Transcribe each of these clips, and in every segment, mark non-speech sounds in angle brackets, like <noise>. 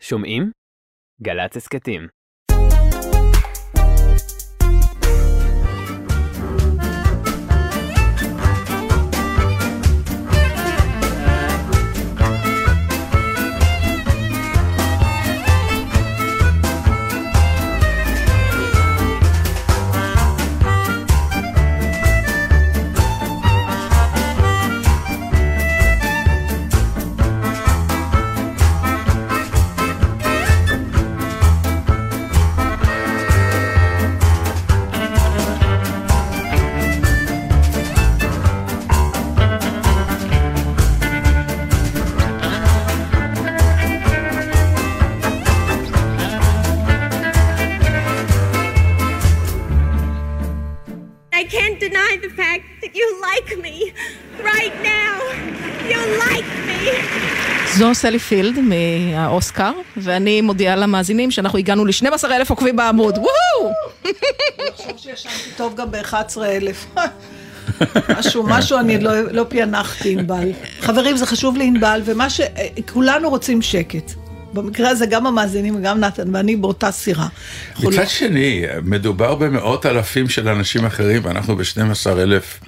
שומעים? גל"צ הסכתים. סלי פילד מהאוסקר, ואני מודיעה למאזינים שאנחנו הגענו ל-12 אלף עוקבים בעמוד, וואו! אני חושב שישנתי טוב גם ב-11 אלף. משהו, משהו אני לא, לא פענחתי ענבל. חברים, זה חשוב לענבל, ומה ש... כולנו רוצים שקט. במקרה הזה גם המאזינים וגם נתן ואני באותה סירה. מצד שני, מדובר במאות אלפים של אנשים אחרים, ואנחנו ב-12 אלף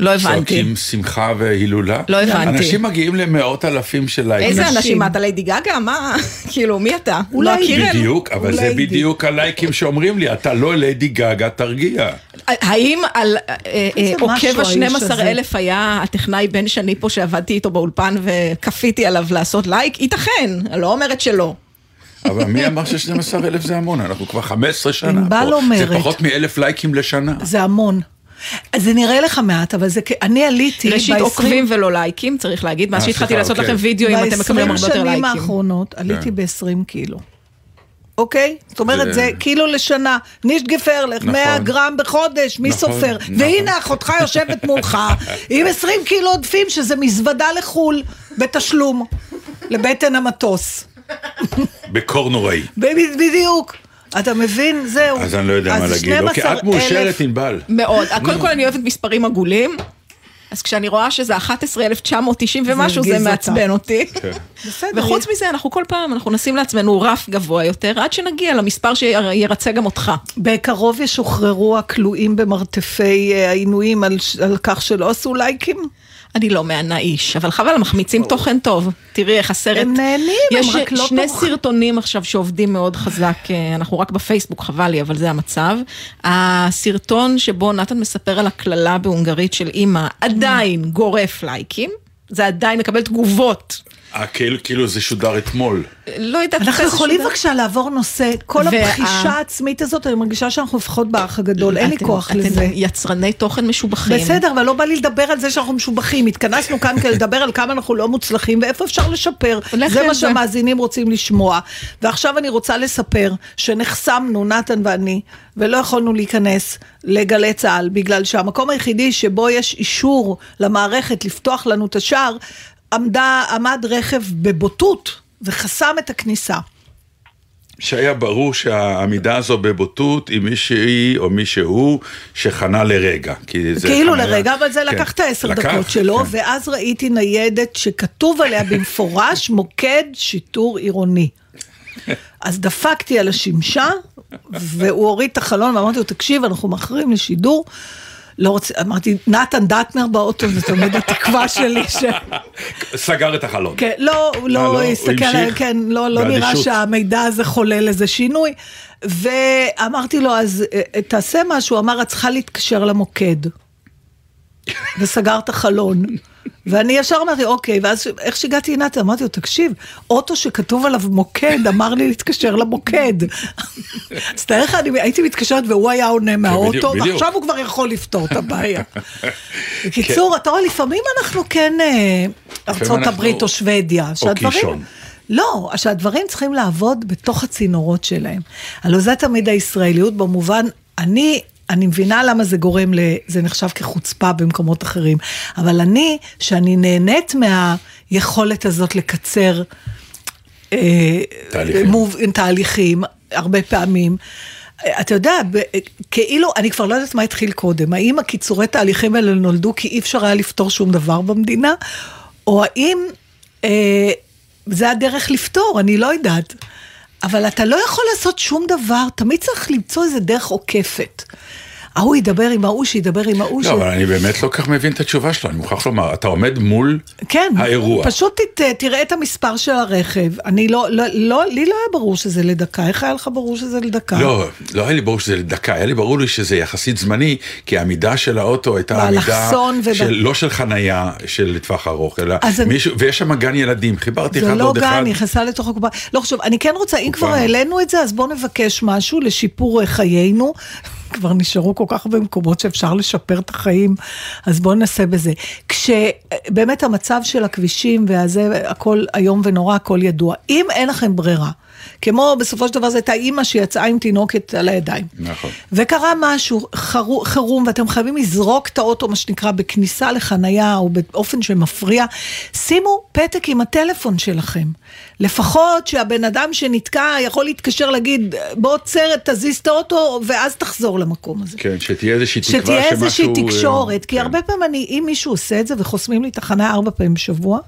לא הבנתי. צועקים שמחה והילולה. לא הבנתי. אנשים מגיעים למאות אלפים של לייקים. איזה נשים. אנשים? מה, אתה ליידי גגה? מה? כאילו, מי אתה? אולי לא בדיוק, אבל זה. בדיוק הלייקים שאומרים לי, אתה לא ליידי גגה, תרגיע. האם על אה, אה, איזה עוקב משהו האיש ה-12 הזה. אלף היה הטכנאי בן שני פה שעבדתי איתו באולפן וכפיתי עליו לעשות לייק? ייתכן, אני לא אומרת שלא. אבל מי אמר ש-12 אלף זה המון? אנחנו כבר 15 שנה ענבל פה. זה. פחות מאלף לייקים לשנה. זה המון. אז זה נראה לך מעט, אבל זה... אני עליתי ראשית ב- עוקבים ולא לייקים, צריך להגיד, מאז אה, שהתחלתי לעשות אוקיי. לכם וידאו אם אתם מקבלים הרבה יותר ב-20 שנים לייקים. האחרונות עליתי כן. ב-20 קילו. אוקיי? זאת אומרת, זה- זה קילו לשנה, נישט גפרלך, נכון. 100 גרם בחודש, מי נכון, סופר? נכון. והנה אחותך יושבת מולך עם 20 קילו עודפים, שזה מזוודה לחו"ל, בתשלום, לבטן המטוס. בקור נוראי. בדיוק. אתה מבין? זהו. אז אני לא יודע מה אז להגיד. אוקיי, 12,000 את מאושרת, ענבל. מאוד. קודם כל אני אוהבת מספרים עגולים. אז כשאני רואה שזה 11,990 ומשהו, זה מעצבן אותי. בסדר. וחוץ מזה, אנחנו כל פעם, אנחנו נשים לעצמנו רף גבוה יותר, עד שנגיע למספר שירצה גם אותך. בקרוב ישוחררו הכלואים במרתפי אה, העינויים על, על כך שלא עשו לייקים? אני לא מהנה איש, אבל חבל, מחמיצים תוכן טוב. תראי איך הסרט... הם נהנים, הם יש רק לא שני טורחים. סרטונים עכשיו שעובדים מאוד חזק, אה, אנחנו רק בפייסבוק, חבל לי, אבל זה המצב. הסרטון שבו נתן מספר על הקללה בהונגרית של אימא, עדיין גורף לייקים. זה עדיין מקבל תגובות. אה, כאילו- כאילו זה שודר אתמול. לא יודעת אנחנו יכולים שודר. בבקשה לעבור נושא, כל וה- הבחישה העצמית הזאת, אני מרגישה שאנחנו לפחות באח הגדול, אין לי אתם- כוח אתם לזה. יצרני תוכן משובחים. בסדר, אבל לא בא לי לדבר על זה שאנחנו משובחים. התכנסנו כאן כדי לדבר על כמה אנחנו לא מוצלחים ואיפה אפשר לשפר. זה מה זה. שהמאזינים רוצים לשמוע. ועכשיו אני רוצה לספר שנחסמנו, נתן ואני, ולא יכולנו להיכנס לגלי צה"ל, בגלל שהמקום היחידי שבו יש אישור למערכת לפתוח לנו את השער, עמדה, עמד רכב בבוטות וחסם את הכניסה. שהיה ברור שהעמידה הזו בבוטות היא מישהי או מישהו שחנה לרגע. כי זה כאילו חניה- לרגע, אבל זה כן. לקח את העשר לקח, דקות שלו, כן. ואז ראיתי ניידת שכתוב עליה במפורש <laughs> מוקד שיטור עירוני. אז דפקתי על השמשה, והוא הוריד את החלון, ואמרתי לו, תקשיב, אנחנו מאחרים לשידור. לא רוצה, אמרתי, נתן דטנר באוטו, זה תמיד התקווה שלי ש... סגר את החלון. כן, לא, הוא לא, לא הוא הסתכל, כן, לא, לא נראה. שהמידע הזה חולל איזה שינוי. ואמרתי לו, אז אה, תעשה משהו, אמר, את צריכה להתקשר למוקד. וסגר את החלון. ואני ישר אמרתי, אוקיי, ואז איך שהגעתי לנתן, אמרתי לו, תקשיב, אוטו שכתוב עליו מוקד, אמר לי להתקשר למוקד. אז תאר לך, אני הייתי מתקשרת והוא היה עונה מהאוטו, בדיוק. ועכשיו הוא כבר יכול לפתור את הבעיה. <laughs> בקיצור, אתה רואה, לפעמים אנחנו כן אה, ארצות הברית או שוודיה, שהדברים... לא, שהדברים צריכים לעבוד בתוך הצינורות שלהם. הלוא זה תמיד הישראליות במובן, אני, אני מבינה למה זה גורם ל... זה נחשב כחוצפה במקומות אחרים, אבל אני, שאני נהנית מהיכולת הזאת לקצר אה, תהליכים. מוב, תהליכים, הרבה פעמים. אתה יודע, כאילו, אני כבר לא יודעת מה התחיל קודם, האם הקיצורי תהליכים האלה נולדו כי אי אפשר היה לפתור שום דבר במדינה, או האם אה, זה הדרך לפתור, אני לא יודעת. אבל אתה לא יכול לעשות שום דבר, תמיד צריך למצוא איזה דרך עוקפת. ההוא ידבר עם ההוא, שידבר עם ההוא. לא, ש- אבל אני באמת לא כך מבין את התשובה שלו, אני מוכרח לומר, אתה עומד מול כן, האירוע. פשוט ת, תראה את המספר של הרכב. אני לא, לא, לא, לי לא היה ברור שזה לדקה, איך היה לך ברור שזה לדקה? לא, לא היה לי ברור שזה לדקה, היה לי ברור לי שזה יחסית זמני, כי העמידה של האוטו הייתה עמידה וב- של, לא של חנייה של לטווח ארוך, אלא מישהו, ויש שם גן ילדים, חיברתי זה אחד לא עוד אחד. גן, נכנסה לתוך הקופה. לא חשוב, אני כן רוצה, אם. כבר העלינו את זה, אז בואו נבקש משהו לשיפור אה, חיינו. כבר נשארו כל כך הרבה מקומות שאפשר לשפר את החיים, אז בואו ננסה בזה. כשבאמת המצב של הכבישים והזה, הכל איום ונורא, הכל ידוע. אם אין לכם ברירה, כמו בסופו של דבר זו הייתה אימא שיצאה עם תינוקת על הידיים. נכון. וקרה משהו, חרו, חירום, ואתם חייבים לזרוק את האוטו, מה שנקרא, בכניסה לחנייה או באופן שמפריע, שימו פתק עם הטלפון שלכם. לפחות שהבן אדם שנתקע יכול להתקשר להגיד, בוא עוצר, תזיז את האוטו, ואז תחזור למקום הזה. כן, שתהיה איזושהי תקווה שתהיה איזושהי שמשהו, אה, תקשורת, כי כן. הרבה פעמים אני, אם מישהו עושה את זה וחוסמים לי תחנה ארבע פעמים בשבוע,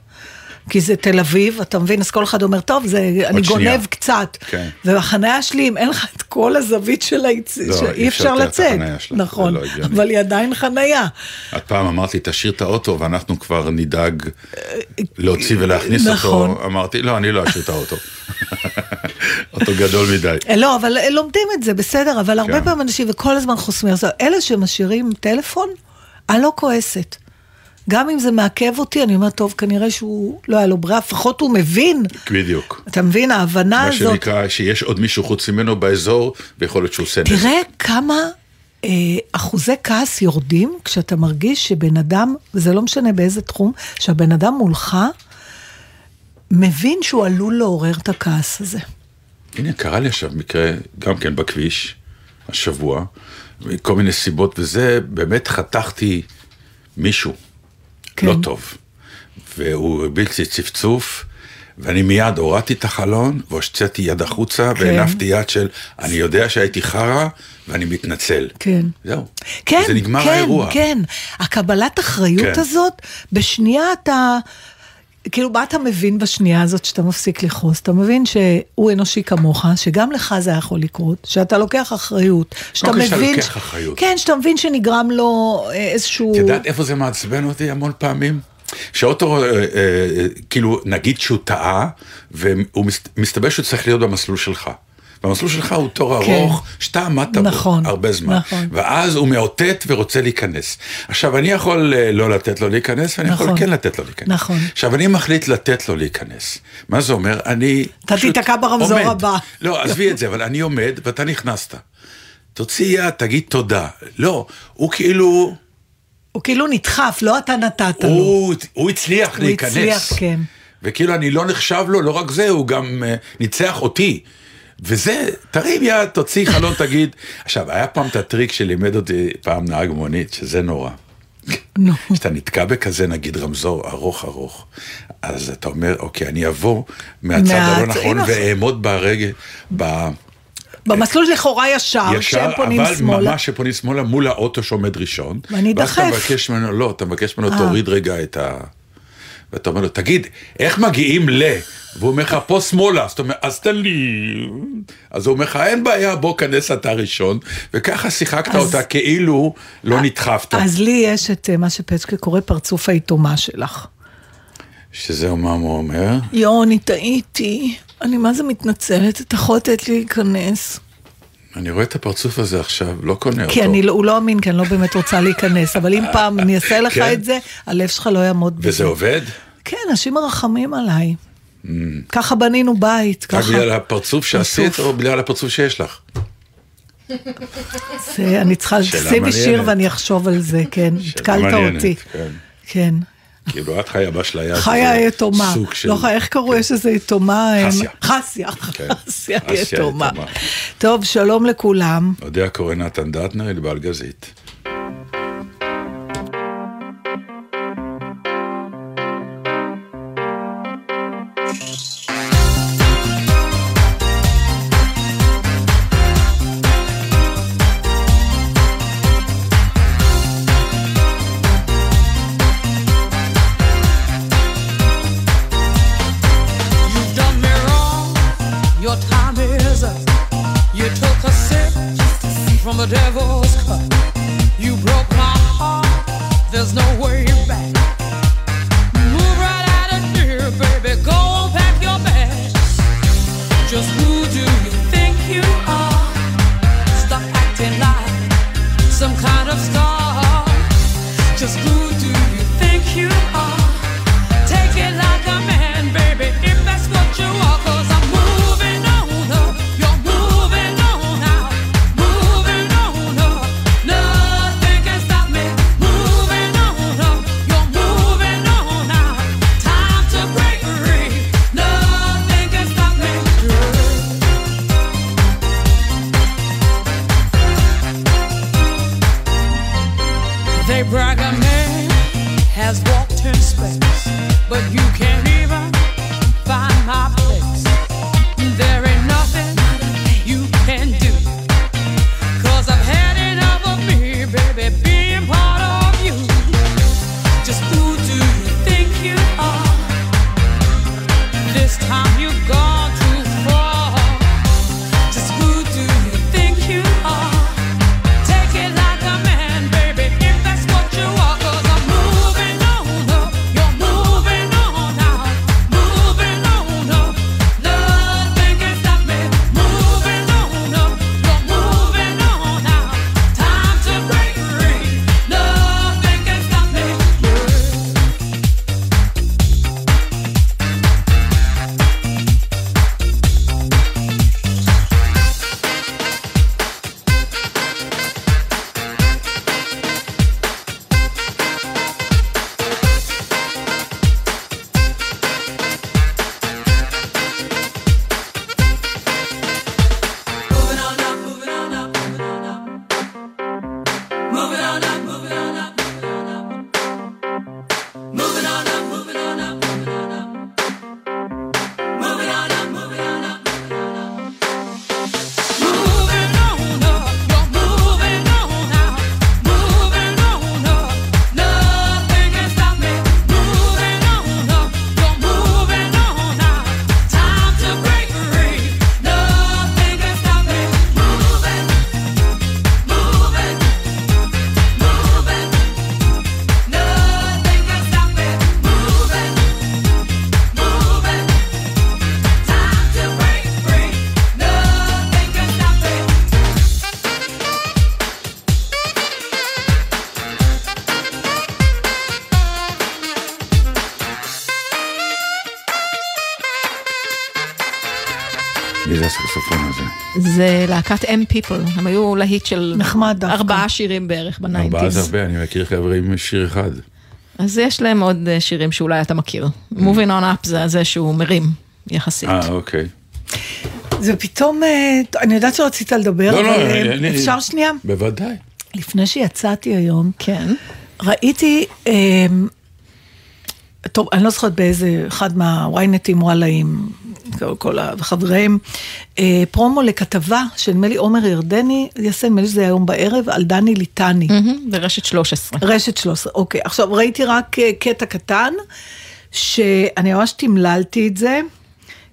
כי זה תל אביב, אתה מבין? אז כל אחד אומר, טוב, זה, אני שנייה." גונב קצת. כן. ובחניה שלי, אם אין לך את כל הזווית של היצ... לא, שאי אי אפשר אפשר לצאת. שלה, נכון, לא. אבל היא עדיין חניה. את פעם אמרת לי, תשאיר את האוטו ואנחנו כבר נדאג להוציא ולהכניס נכון. אותו. אמרתי, לא, אני לא אשאיר את האוטו. <laughs> אוטו גדול מדי. אה, לא, אבל אה, לומדים את זה, בסדר, אבל הרבה כן. פעמים אנשים, וכל הזמן חוסמים. אלה שמשאירים טלפון, אני לא כועסת. גם אם זה מעכב אותי, אני אומרת, טוב, כנראה שהוא לא היה לו ברירה, לפחות הוא מבין. בדיוק. אתה מבין, ההבנה מה הזאת... שנקרא, שיש עוד מישהו חוץ ממנו באזור, ויכול להיות שהוא עושה נזק. תראה כמה אה, אחוזי כעס יורדים כשאתה מרגיש שבן אדם, וזה לא משנה באיזה תחום, שהבן אדם מולך מבין שהוא עלול לעורר את הכעס הזה. הנה, קרה לי עכשיו מקרה, גם כן בכביש, השבוע, מכל מיני סיבות, וזה, באמת חתכתי מישהו, כן. לא טוב. והוא הרביץ לי צפצוף, ואני מיד הורדתי את החלון, והוצאתי יד החוצה, כן. והנפתי יד של, אני יודע שהייתי חרא, ואני מתנצל. כן. זהו. כן, זה נגמר כן, האירוע. כן. הקבלת אחריות כן. הזאת, בשנייה אתה... כאילו, מה אתה מבין בשנייה הזאת שאתה מפסיק לכעוס? אתה מבין שהוא אנושי כמוך, שגם לך זה יכול לקרות, שאתה לוקח אחריות, שאתה אוקיי, שאתה מבין... לוקח ש- אחריות. כן, שאתה מבין שנגרם לו אה, איזשהו... את יודעת איפה זה מעצבן אותי המון פעמים? שאוטו, אה, אה, כאילו, נגיד שהוא טעה, ומסתבר שהוא צריך להיות במסלול שלך. והמסלול שלך הוא תור כן. ארוך, שאתה עמדת נכון, בו הרבה זמן. נכון. ואז הוא מאותת ורוצה להיכנס. עכשיו, אני יכול אה, לא לתת לו להיכנס, ואני יכול נכון. כן לתת לו להיכנס. נכון. עכשיו, אני מחליט לתת לו להיכנס. מה זה אומר? אני אתה תיתקע ברמזור עומד. הבא. לא, עזבי את זה, אבל אני עומד ואתה נכנסת. תוציא יד, תגיד תודה. לא, הוא כאילו... הוא כאילו נדחף, לא אתה נתת לו. הוא, הוא הצליח הוא להיכנס. הצליח, כן. וכאילו אני לא נחשב לו, לא רק זה, הוא גם uh, ניצח אותי. וזה, תרים יד, תוציא חלון, <laughs> תגיד. עכשיו, היה פעם את הטריק שלימד אותי פעם נהג מונית, שזה נורא. נו. כשאתה נתקע בכזה, נגיד רמזור ארוך ארוך, אז אתה אומר, אוקיי, אני אבוא מהצד מה- הלא נכון. ואעמוד ברגל, ב... במסלול לכאורה ישר, ישר, כשהם פונים אבל שמאלה. ממש שפונים שמאלה מול האוטו שעומד ראשון. ואני ואז אתה אדחף. מבקש ממנו, לא, אתה מבקש ממנו, אה. תוריד רגע את ה... ואתה אומר לו, תגיד, איך מגיעים ל... והוא אומר לך, פה שמאלה, אז אתה אומר, אז תן לי... אז הוא אומר לך, אין בעיה, בוא כנס אתה ראשון, וככה שיחקת אז- אותה כאילו לא נדחפת. אז לי יש את אה, מה שפצ'קה קורא פרצוף היתומה שלך. שזה מה הוא אומר? יואו, אני טעיתי. אני מה זה מתנצלת, אתה יכול לתת לי להיכנס. אני רואה את הפרצוף הזה עכשיו, לא קונה אותו. כי אני, לא- הוא לא אמין, כי אני לא באמת רוצה להיכנס, אבל אם פעם אני אעשה לך כן. את זה, הלב שלך לא יעמוד בזה. וזה עובד? כן, אנשים מרחמים עליי. ככה בנינו בית, רק ככה. בגלל הפרצוף שעשית. או בגלל הפרצוף שיש לך? זה, אני צריכה, שאלה שימי שיר. ואני אחשוב על זה, כן. התקלת אותי. כן. כן. כאילו, את חיה באשליה. חיה יתומה. סוג של... לא חיה, איך קראו? יש איזה יתומה? חסיה. חסיה. כן. חסיה יתומה. טוב, שלום לכולם. יודע קורא נתן דטנר, ענבל להקת M People, הם היו להיט של נחמד דווקא. ארבעה שירים בערך ארבעה זה בניינטיז. הרבה, אני מכיר חבר'ה עם שיר אחד. אז יש להם עוד אה, שירים שאולי אתה מכיר. Moving on up זה זה שהוא מרים, יחסית. אה, אוקיי. זה פתאום, אה, אני יודעת שרצית לדבר, לא, לא, אבל אה, אין לי- אפשר שנייה? בוודאי. לפני שיצאתי היום, כן. ראיתי, אה, טוב, אני לא זוכרת באיזה, אחד מהוויינטים וואלאים, כל- החבריהם, אה, פרומו לכתבה שנדמה לי עומר ירדני, יעשה, נדמה לי שזה היום בערב, על דני ליטני. ברשת 13. רשת 13, אוקיי. עכשיו, ראיתי רק אה, קטע קטן, שאני ממש תמללתי את זה,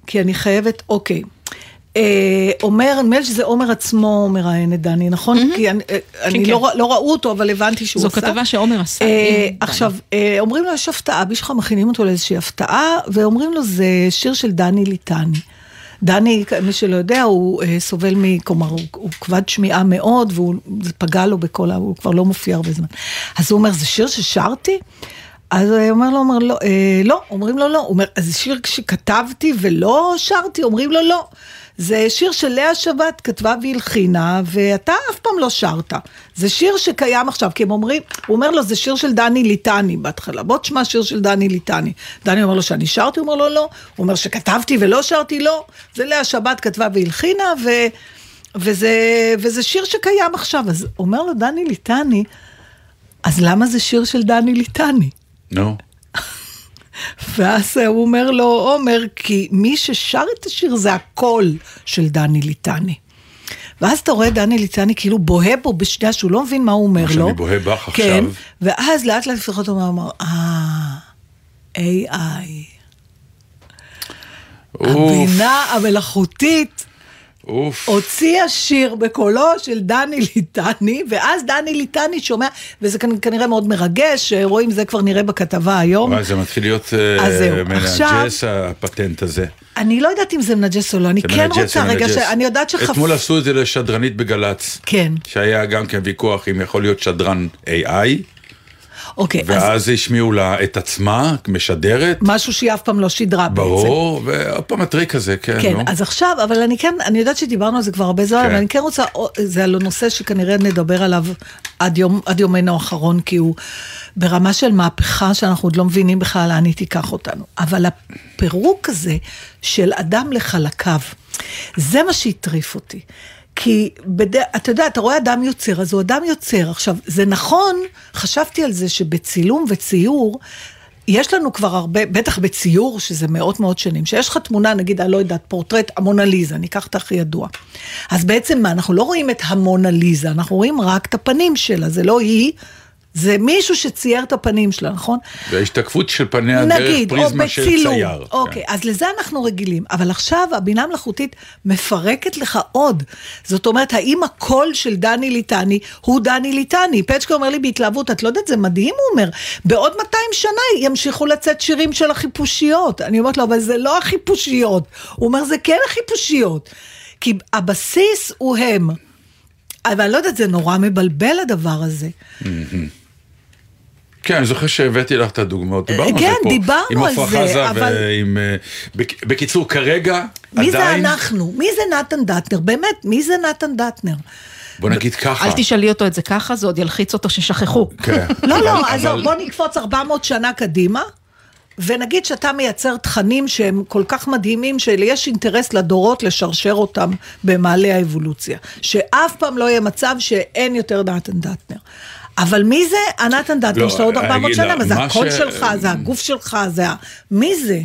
כי אני חייבת, אוקיי. אה, אומר, נדמה לי שזה עומר עצמו מראיין את דני, נכון? כי אני, אה, אני כן. לא, לא ראו אותו, אבל הבנתי שהוא זו עשה. כתבה שעומר עשה. אה, עכשיו, אה, אומרים לו, יש הפתעה, אבי שלך מכינים אותו לאיזושהי הפתעה, ואומרים לו, זה שיר של דני ליטני. דני, מי שלא יודע, הוא אה, סובל מ... כלומר, הוא, הוא כבד שמיעה מאוד, והוא זה פגע לו בכל ה... הוא כבר לא מופיע הרבה זמן. אז הוא אומר, זה שיר ששרתי? אז הוא אומר לו, אומר לו, אה, לא, אומרים לו לא. הוא אומר, אז זה שיר שכתבתי ולא שרתי? אומרים לו לא. זה שיר של לאה שבת כתבה והלחינה, ואתה אף פעם לא שרת. זה שיר שקיים עכשיו, כי הם אומרים, הוא אומר לו, זה שיר של דני ליטני בהתחלה, בוא תשמע שיר של דני ליטני. דני אומר לו שאני שרתי, הוא אומר לו לא. הוא אומר שכתבתי ולא שרתי, לא. זה לאה שבת כתבה והלחינה, ו... וזה, וזה שיר שקיים עכשיו. אז אומר לו דני ליטני, אז למה זה שיר של דני ליטני? נו. ואז הוא אומר לו, עומר, כי מי ששר את השיר זה הקול של דני ליטני. ואז אתה רואה דני ליטני כאילו בוהה בו בשנייה שהוא לא מבין מה הוא אומר לו. שאני בוהה בך כן, עכשיו. ואז לאט לאט לפחות הוא אומר, אה, AI. הבינה המלאכותית אוף. הוציאה שיר בקולו של דני ליטני, ואז דני ליטני שומע, וזה כנ- כנראה מאוד מרגש, רואים זה כבר נראה בכתבה היום. וואי, זה מתחיל להיות עכשיו- מנג'ס הפטנט הזה. אני לא יודעת אם זה מנג'ס או לא, אני כן מנג'ס, רוצה רגע. ש- אני יודעת שחפ... אתמול עשו את זה לשדרנית בגל"צ. כן, שהיה גם כן ויכוח אם יכול להיות שדרן AI, אוקיי, אז ואז השמיעו לה את עצמה משדרת, משהו שהיא אף פעם לא שידרה בעצם. ברור, ועוד פעם הטריק הזה, כן, כן, נו. אז עכשיו, אבל אני כן, אני יודעת שדיברנו על זה כבר הרבה זמן, כן. אבל אני כן רוצה, זה על הנושא שכנראה נדבר עליו עד, יום, עד יומנו האחרון, כי הוא ברמה של מהפכה שאנחנו עוד לא מבינים בכלל לאן היא תיקח אותנו. אבל הפירוק הזה של אדם לחלקיו, זה מה שהטריף אותי. כי בד... אתה יודע, אתה רואה אדם יוצר, אז הוא אדם יוצר. עכשיו, זה נכון, חשבתי על זה שבצילום וציור, יש לנו כבר הרבה, בטח בציור, שזה מאות מאות שנים, שיש לך תמונה, נגיד, אני לא יודעת, פורטרט המונליזה, ניקח את הכי ידוע. אז בעצם מה, אנחנו לא רואים את המונליזה, אנחנו רואים רק את הפנים שלה, זה לא היא, זה מישהו שצייר את הפנים שלה, נכון? וההשתקפות של פניה דרך נגיד, או פריזמה של בצילום. צייר. אוקיי, כן. אז לזה אנחנו רגילים. אבל עכשיו הבינה המלאכותית מפרקת לך עוד. זאת אומרת, האם הקול של דני ליטני הוא דני ליטני? פצ'קה אומר לי בהתלהבות, את לא יודעת, זה מדהים, הוא אומר. בעוד 200 שנה ימשיכו לצאת שירים של החיפושיות. אני אומרת לו, אבל זה לא החיפושיות. הוא אומר, זה כן החיפושיות. כי הבסיס הוא הם. אבל אני לא יודעת, זה נורא מבלבל הדבר הזה. כן, אני זוכר שהבאתי לך את הדוגמאות, דיברנו על זה כן, פה. דיברנו עם על עפרה זה, חזה אבל- ועם... אה, בק- בקיצור, כרגע, מי זה עדיין... אנחנו? מי זה נתן דטנר? באמת, מי זה נתן דטנר? בוא נגיד ככה. אל תשאלי אותו את זה ככה, זה עוד ילחיץ אותו ששכחו. כן. <laughs> לא, לא, אז אבל- בוא נקפוץ 400 שנה קדימה, ונגיד שאתה מייצר תכנים שהם כל כך מדהימים, שיש אינטרס לדורות לשרשר אותם במעלה האבולוציה. שאף פעם לא יהיה מצב שאין יותר נתן דטנר. אבל מי זה הנתן דטנר לא, שאתה עוד 400 אגיד שנה? זה הקול שלך, זה הגוף שלך, זה ה... מי זה?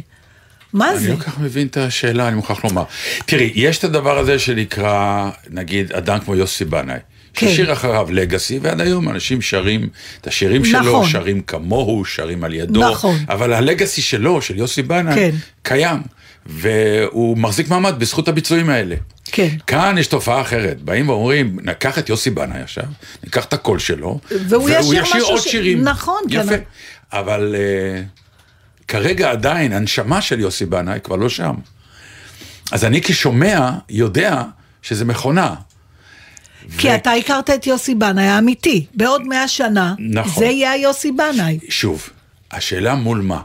מה אני זה? לא כל כך מבין את השאלה, אני מוכרח לומר. תראי, יש את הדבר הזה שנקרא, נגיד, אדם כמו יוסי בנאי. כן. ששיר אחריו לגאסי, ועד היום אנשים שרים את השירים שלו, נכון. שרים כמוהו, שרים על ידו. נכון. אבל הלגאסי שלו, של יוסי בנאי, כן. קיים. והוא מחזיק מעמד בזכות הביצועים האלה. כן. כאן יש תופעה אחרת, באים ואומרים, ניקח את יוסי בנאי עכשיו, ניקח את הקול שלו, והוא ישיר משהו עוד ש- שירים. נכון, יפה. כן. אבל uh, כרגע עדיין הנשמה של יוסי בנאי כבר לא שם. אז אני כשומע יודע שזה מכונה. כי אתה הכרת את יוסי בנאי האמיתי. בעוד 100 שנה, נכון. זה יהיה היוסי בנאי. שוב, השאלה מול מה?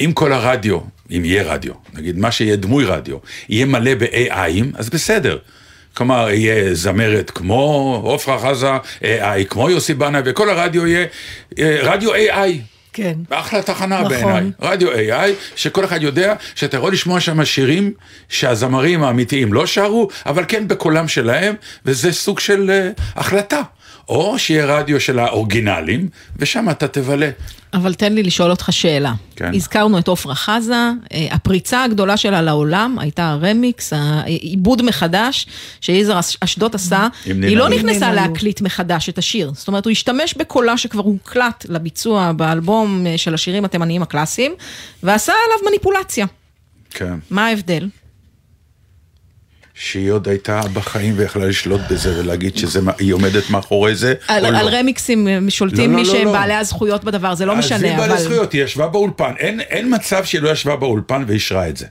אם כל הרדיו, אם יהיה רדיו, נגיד מה שיהיה דמוי רדיו, יהיה מלא ב-AIים, אז בסדר. כלומר, יהיה זמרת כמו עופרה חזה, AI, כמו יוסי בנאי, וכל הרדיו יהיה אה, רדיו AI. כן. אחלה תחנה נכון. בעיניי, רדיו AI, שכל אחד יודע שאתה יכול לשמוע שם שירים שהזמרים האמיתיים לא שרו, אבל כן בקולם שלהם, וזה סוג של uh, החלטה. או שיהיה רדיו של האורגינלים, ושם אתה תבלה. אבל תן לי לשאול אותך שאלה. כן. הזכרנו את עפרה חזה, אה, הפריצה הגדולה שלה לעולם הייתה הרמיקס, העיבוד מחדש שיזהר אש- אשדוד עשה. היא לא נכנסה להקליט מחדש את השיר. זאת אומרת, הוא השתמש בקולה שכבר הוקלט לביצוע באלבום אה, של השירים התימניים הקלאסיים, ועשה עליו מניפולציה. כן. מה ההבדל? שהיא עוד הייתה בחיים ויכלה לשלוט בזה ולהגיד שהיא עומדת מאחורי זה, על, או לא. על רמיקסים אה, שולטים לא, לא, מי לא, שהם לא. בעלי הזכויות בדבר, זה לא משנה, בעלי אבל... זכויות, היא ישבה באולפן, אין, אין מצב שהיא לא ישבה באולפן ואישרה את זה.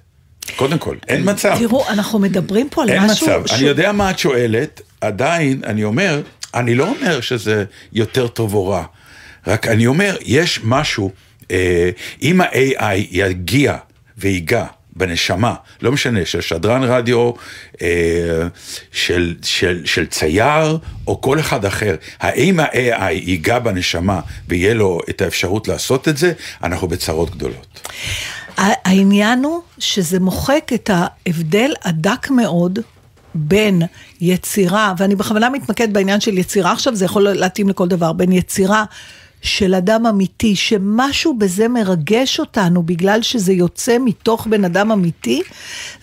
קודם כל, אין מצב. תראו, אנחנו מדברים פה על אין משהו... מצב. ש- אני יודע מה את שואלת, עדיין, אני אומר, אני לא אומר שזה יותר טוב או רע, רק אני אומר, יש משהו, אה, אם ה-AI יגיע ויגע בנשמה, לא משנה, של שדרן רדיו, אה, של, של, של צייר, או כל אחד אחר, האם ה-AI ייגע בנשמה ויהיה לו את האפשרות לעשות את זה, אנחנו בצרות גדולות. העניין הוא שזה מוחק את ההבדל הדק מאוד בין יצירה, ואני בכוונה מתמקד בעניין של יצירה עכשיו, זה יכול להתאים לכל דבר, בין יצירה של אדם אמיתי, שמשהו בזה מרגש אותנו בגלל שזה יוצא מתוך בן אדם אמיתי,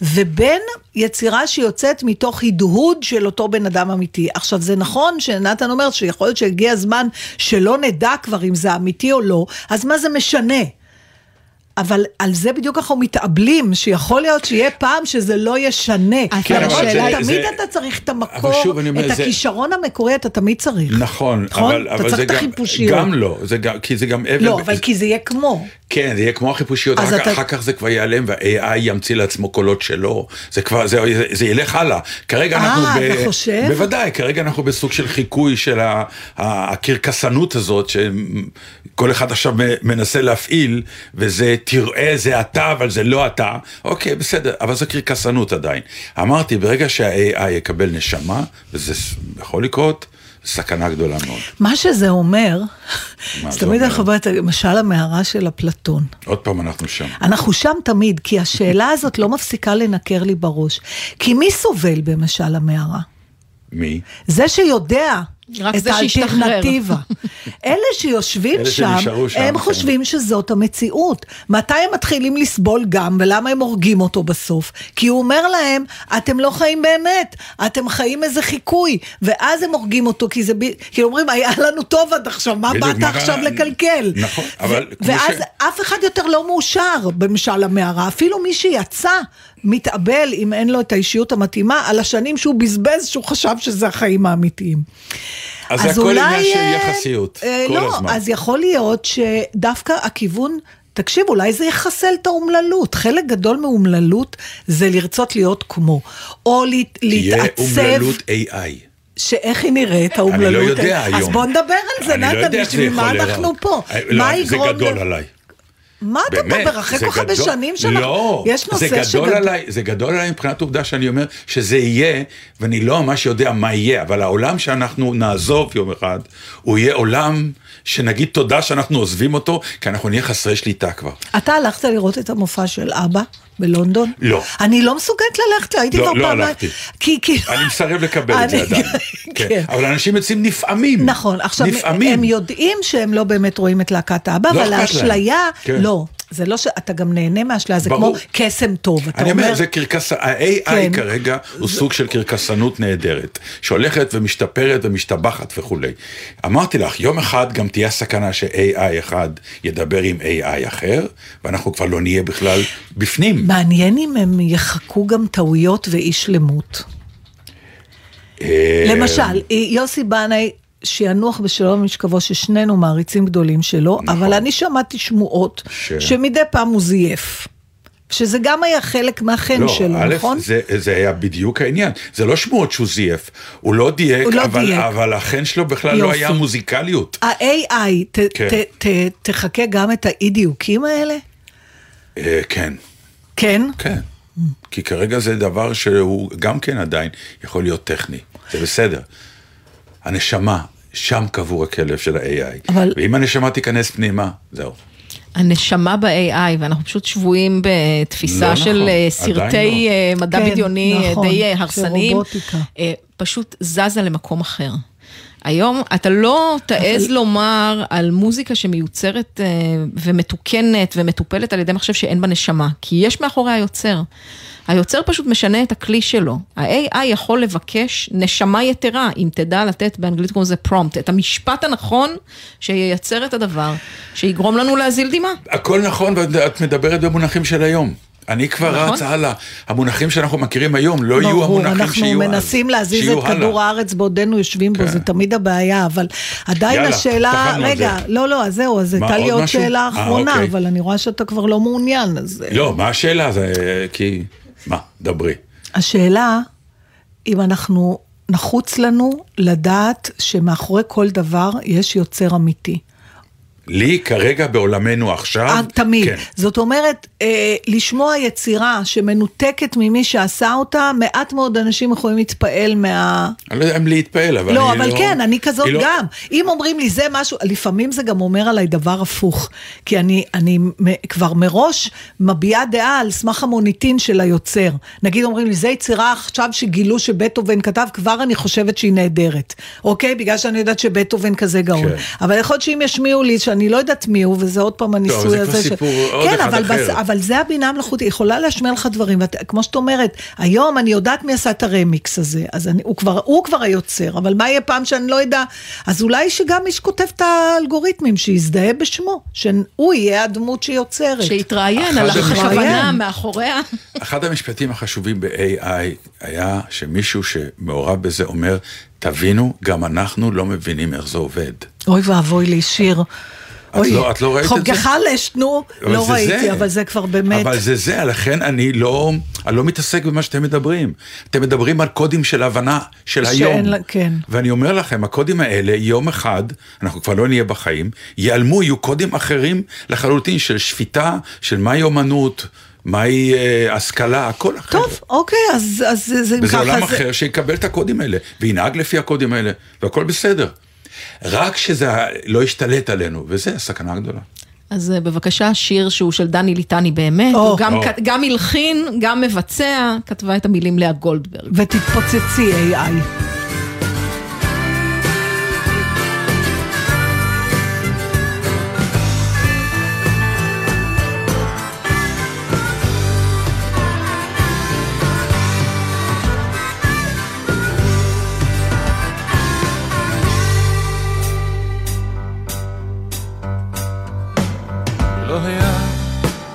ובין יצירה שיוצאת מתוך הדהוד של אותו בן אדם אמיתי. עכשיו זה נכון שנתן אומר שיכול להיות שהגיע הזמן שלא נדע כבר אם זה אמיתי או לא, אז מה זה משנה? אבל על זה בדיוק אנחנו מתאבלים, שיכול להיות שיהיה פעם שזה לא ישנה. כן, אבל זה- תמיד זה- אתה צריך את המקור, שוב, אומר, את זה- הכישרון המקורי אתה תמיד צריך. נכון, נכון? אבל, אתה אבל צריך זה גם, החיפושיות. גם לא, זה גם, כי זה גם אבל, לא, אבל כי זה יהיה כמו. כן, זה יהיה כמו החיפושיות, אחר, אתה- אחר כך זה כבר ייעלם וה-AI ימציא לעצמו קולות שלו, זה כבר, זה, זה, זה ילך הלאה. כרגע אה, אנחנו אתה חושב? בוודאי, כרגע אנחנו בסוג של חיקוי של הקרקסנות הזאת, שכל אחד עכשיו מנסה להפעיל, וזה תראה זה אתה, אבל זה לא אתה. אוקיי, בסדר, אבל זו קרקסנות עדיין. אמרתי, ברגע שה-AI יקבל נשמה, וזה יכול לקרות, סכנה גדולה מאוד. מה שזה אומר, מה זה תמיד? אנחנו אומרים, למשל המערה של אפלטון. עוד פעם אנחנו שם. אנחנו שם תמיד, כי השאלה הזאת לא מפסיקה לנקר לי בראש. כי מי סובל במשל המערה? מי? זה שיודע רק את. האלטרנטיבה. אלה שיושבים אלה שם, שם, הם כן. חושבים שזאת המציאות. מתי הם מתחילים לסבול גם, ולמה הם הורגים אותו בסוף? כי הוא אומר להם, אתם לא חיים באמת, אתם חיים איזה חיקוי. ואז הם הורגים אותו, כי זה... ב- כי אומרים, היה לנו טוב עד עכשיו, מה באת מה- עכשיו לקלקל? נכון, אבל ואז ש- אף אחד יותר לא מאושר במשל המערה. אפילו מי שיצא מתאבל, אם אין לו את האישיות המתאימה, על השנים שהוא בזבז, שהוא חשב שזה החיים האמיתיים. אז זה הכל עניין של אה, יחסיות, אה, כל לא, הזמן. אז יכול להיות שדווקא הכיוון... תקשיב, אולי זה יחסל את האומללות. חלק גדול מאומללות זה לרצות להיות כמו. או להת- תהיה להתעצב, אומללות AI. שאיך היא נראית, האומללות. אני לא יודע אז היום. בוא נדבר על זה, לא נתן, בשביל מה אנחנו. פה? לא, מה זה. גדול עליי. מה אתה מדבר? אחרי כל כך הרבה שנים שאנחנו... לא, יש נושא זה גדול שגדול- עליי, זה גדול עליי מבחינת עובדה שאני אומר שזה יהיה, ואני לא ממש יודע מה יהיה, אבל העולם שאנחנו נעזוב יום אחד, הוא יהיה עולם שנגיד תודה שאנחנו עוזבים אותו, כי אנחנו נהיה חסרי שליטה כבר. אתה הלכת לראות את המופע של אבא בלונדון? לא. אני לא מסוגלת ללכת, הייתי לא, כבר לא פעמיים. הלכתי. כי, כי... אני מסרב לקבל את זה עדיין. <laughs> כן. כן. אבל אנשים יוצאים נפעמים. נכון, עכשיו, נפעמים. הם יודעים שהם לא באמת רואים את להקת האבא, לא אבל. האשליה, כן. לא. זה לא שאתה גם נהנה מהאשליה, זה ברור. כמו קסם טוב. אתה אני אומר, אומר, זה קרקס... ה-AI כן. כרגע הוא סוג של קרקסנות נהדרת, שהולכת ומשתפרת ומשתבחת וכולי. אמרתי לך, יום אחד גם תהיה סכנה ש-AI אחד ידבר עם AI אחר, ואנחנו כבר לא נהיה בכלל בפנים. מעניין אם הם יחקו גם טעויות ואי שלמות. אה, למשל, יוסי בנאי, שינוח בשלום משכבו, ששנינו מעריצים גדולים שלו, אבל אני שמעתי שמועות נכון. ש- שמדי פעם הוא זייף. שזה גם היה חלק מהחן לא, שלו, א', נכון? זה, זה היה בדיוק העניין. זה לא שמועות שהוא זייף, הוא לא דייק, הוא לא אבל, דייק. אבל החן שלו בכלל לא יופי. היה מוזיקליות. ה-AI, ת, כן. ת, ת, תחכה גם את האי דיוקים האלה? אה, כן. כן? כן. כי כרגע זה דבר שהוא גם כן עדיין יכול להיות טכני, זה בסדר. הנשמה, שם קבור הכלב של ה-AI. אבל- ואם הנשמה תיכנס פנימה, זהו. הנשמה ב-AI, ואנחנו פשוט שבויים בתפיסה לא של נכון, אה, סרטי לא. אה, מדע כן, בדיוני אה, נכון, די הרסניים, פשוט זזה למקום אחר. היום אתה לא תעז לומר על מוזיקה שמיוצרת ומתוקנת ומטופלת על ידי מחשב שאין בה נשמה, כי יש מאחורי היוצר. היוצר פשוט משנה את הכלי שלו. ה-AI יכול לבקש נשמה יתרה, אם תדע לתת, באנגלית קוראים לזה פרומפט, את המשפט הנכון שייצר את הדבר, שיגרום לנו להזיל דמעה. הכל נכון, ואת מדברת במונחים של היום. אני כבר נכון. רץ הלאה. המונחים שאנחנו מכירים היום לא יהיו ברור, המונחים שיהיו אז. אנחנו מנסים להזיז את הלאה. כדור הארץ בעודנו יושבים בו, כן. זה תמיד הבעיה, אבל עדיין יאללה, השאלה, רגע, זה. לא, לא, אז זהו, אז הייתה לי עוד משהו? שאלה אה, אחרונה, אוקיי. אבל אני רואה שאתה כבר לא מעוניין, אז... אה, לא, מה השאלה? זה כי... מה? דברי. השאלה, אם אנחנו, נחוץ לנו לדעת שמאחורי כל דבר יש יוצר אמיתי. לי כרגע בעולמנו עכשיו... אה, תמיד. כן. זאת אומרת, אה, לשמוע יצירה שמנותקת ממי שעשה אותה, מעט מאוד אנשים יכולים להתפעל מה... אני לא יודע אם להתפעל, אבל לא, אני אבל כן, אני כזאת לא- גם. אם אומרים לי זה משהו, לפעמים זה גם אומר עליי דבר הפוך. כי אני, אני כבר מראש מביעה דעה על סמך המוניטין של היוצר. נגיד אומרים לי, זה יצירה עכשיו שגילו שבטהובן כתב, כבר אני חושבת שהיא נהדרת. אוקיי? בגלל שאני יודעת שבטהובן כזה גאון. כן. אבל יכול להיות שאם ישמיעו לי. שאני לא יודעת מי הוא, וזה עוד פעם הניסוי זה הזה. כבר ש- סיפור עוד כן, אחד אבל, אחר. בס- אבל זה הבינה המלאכותית, היא יכולה להשמיע לך דברים, ואת, כמו שאת אומרת, היום אני יודעת מי עשה את הרמיקס הזה, אז אני, הוא, כבר, הוא כבר היוצר, אבל מה יהיה פעם שאני לא אדע? אז אולי שגם מי שכותב את האלגוריתמים, שיזדהה בשמו, שהוא יהיה הדמות שיוצרת. שיתראיין אחד על הכוונה מאחוריה. אחד המשפטים החשובים ב-AI היה שמישהו שמעורב בזה אומר, תבינו, גם אנחנו לא מבינים איך זה עובד. אוי ואבוי לי, שיר. אוי, לא- את לא ראית את זה? חוגך לשט, נו, לא זה ראיתי, זה. אבל זה כבר באמת... אבל זה זה, לכן אני לא, אני לא מתעסק במה שאתם מדברים. אתם מדברים על קודים של הבנה של שאין היום. לה- כן. ואני אומר לכם, הקודים האלה, יום אחד, אנחנו כבר לא נהיה בחיים, ייעלמו, יהיו קודים אחרים לחלוטין של שפיטה, של מהי אומנות, מהי אה, השכלה, הכל אחר. טוב, אוקיי, אז, אז זה- אם וזה ככה... עולם זה- אחר שיקבל את הקודים האלה, וינהג לפי הקודים האלה, והכל בסדר. רק שזה לא ישתלט עלינו, וזה הסכנה הגדולה. אז אה, בבקשה, שיר שהוא של דני ליטני באמת, או. הוא גם הלחין, גם מבצע, כתבה את המילים לאה גולדברג. ותתפוצצי AI.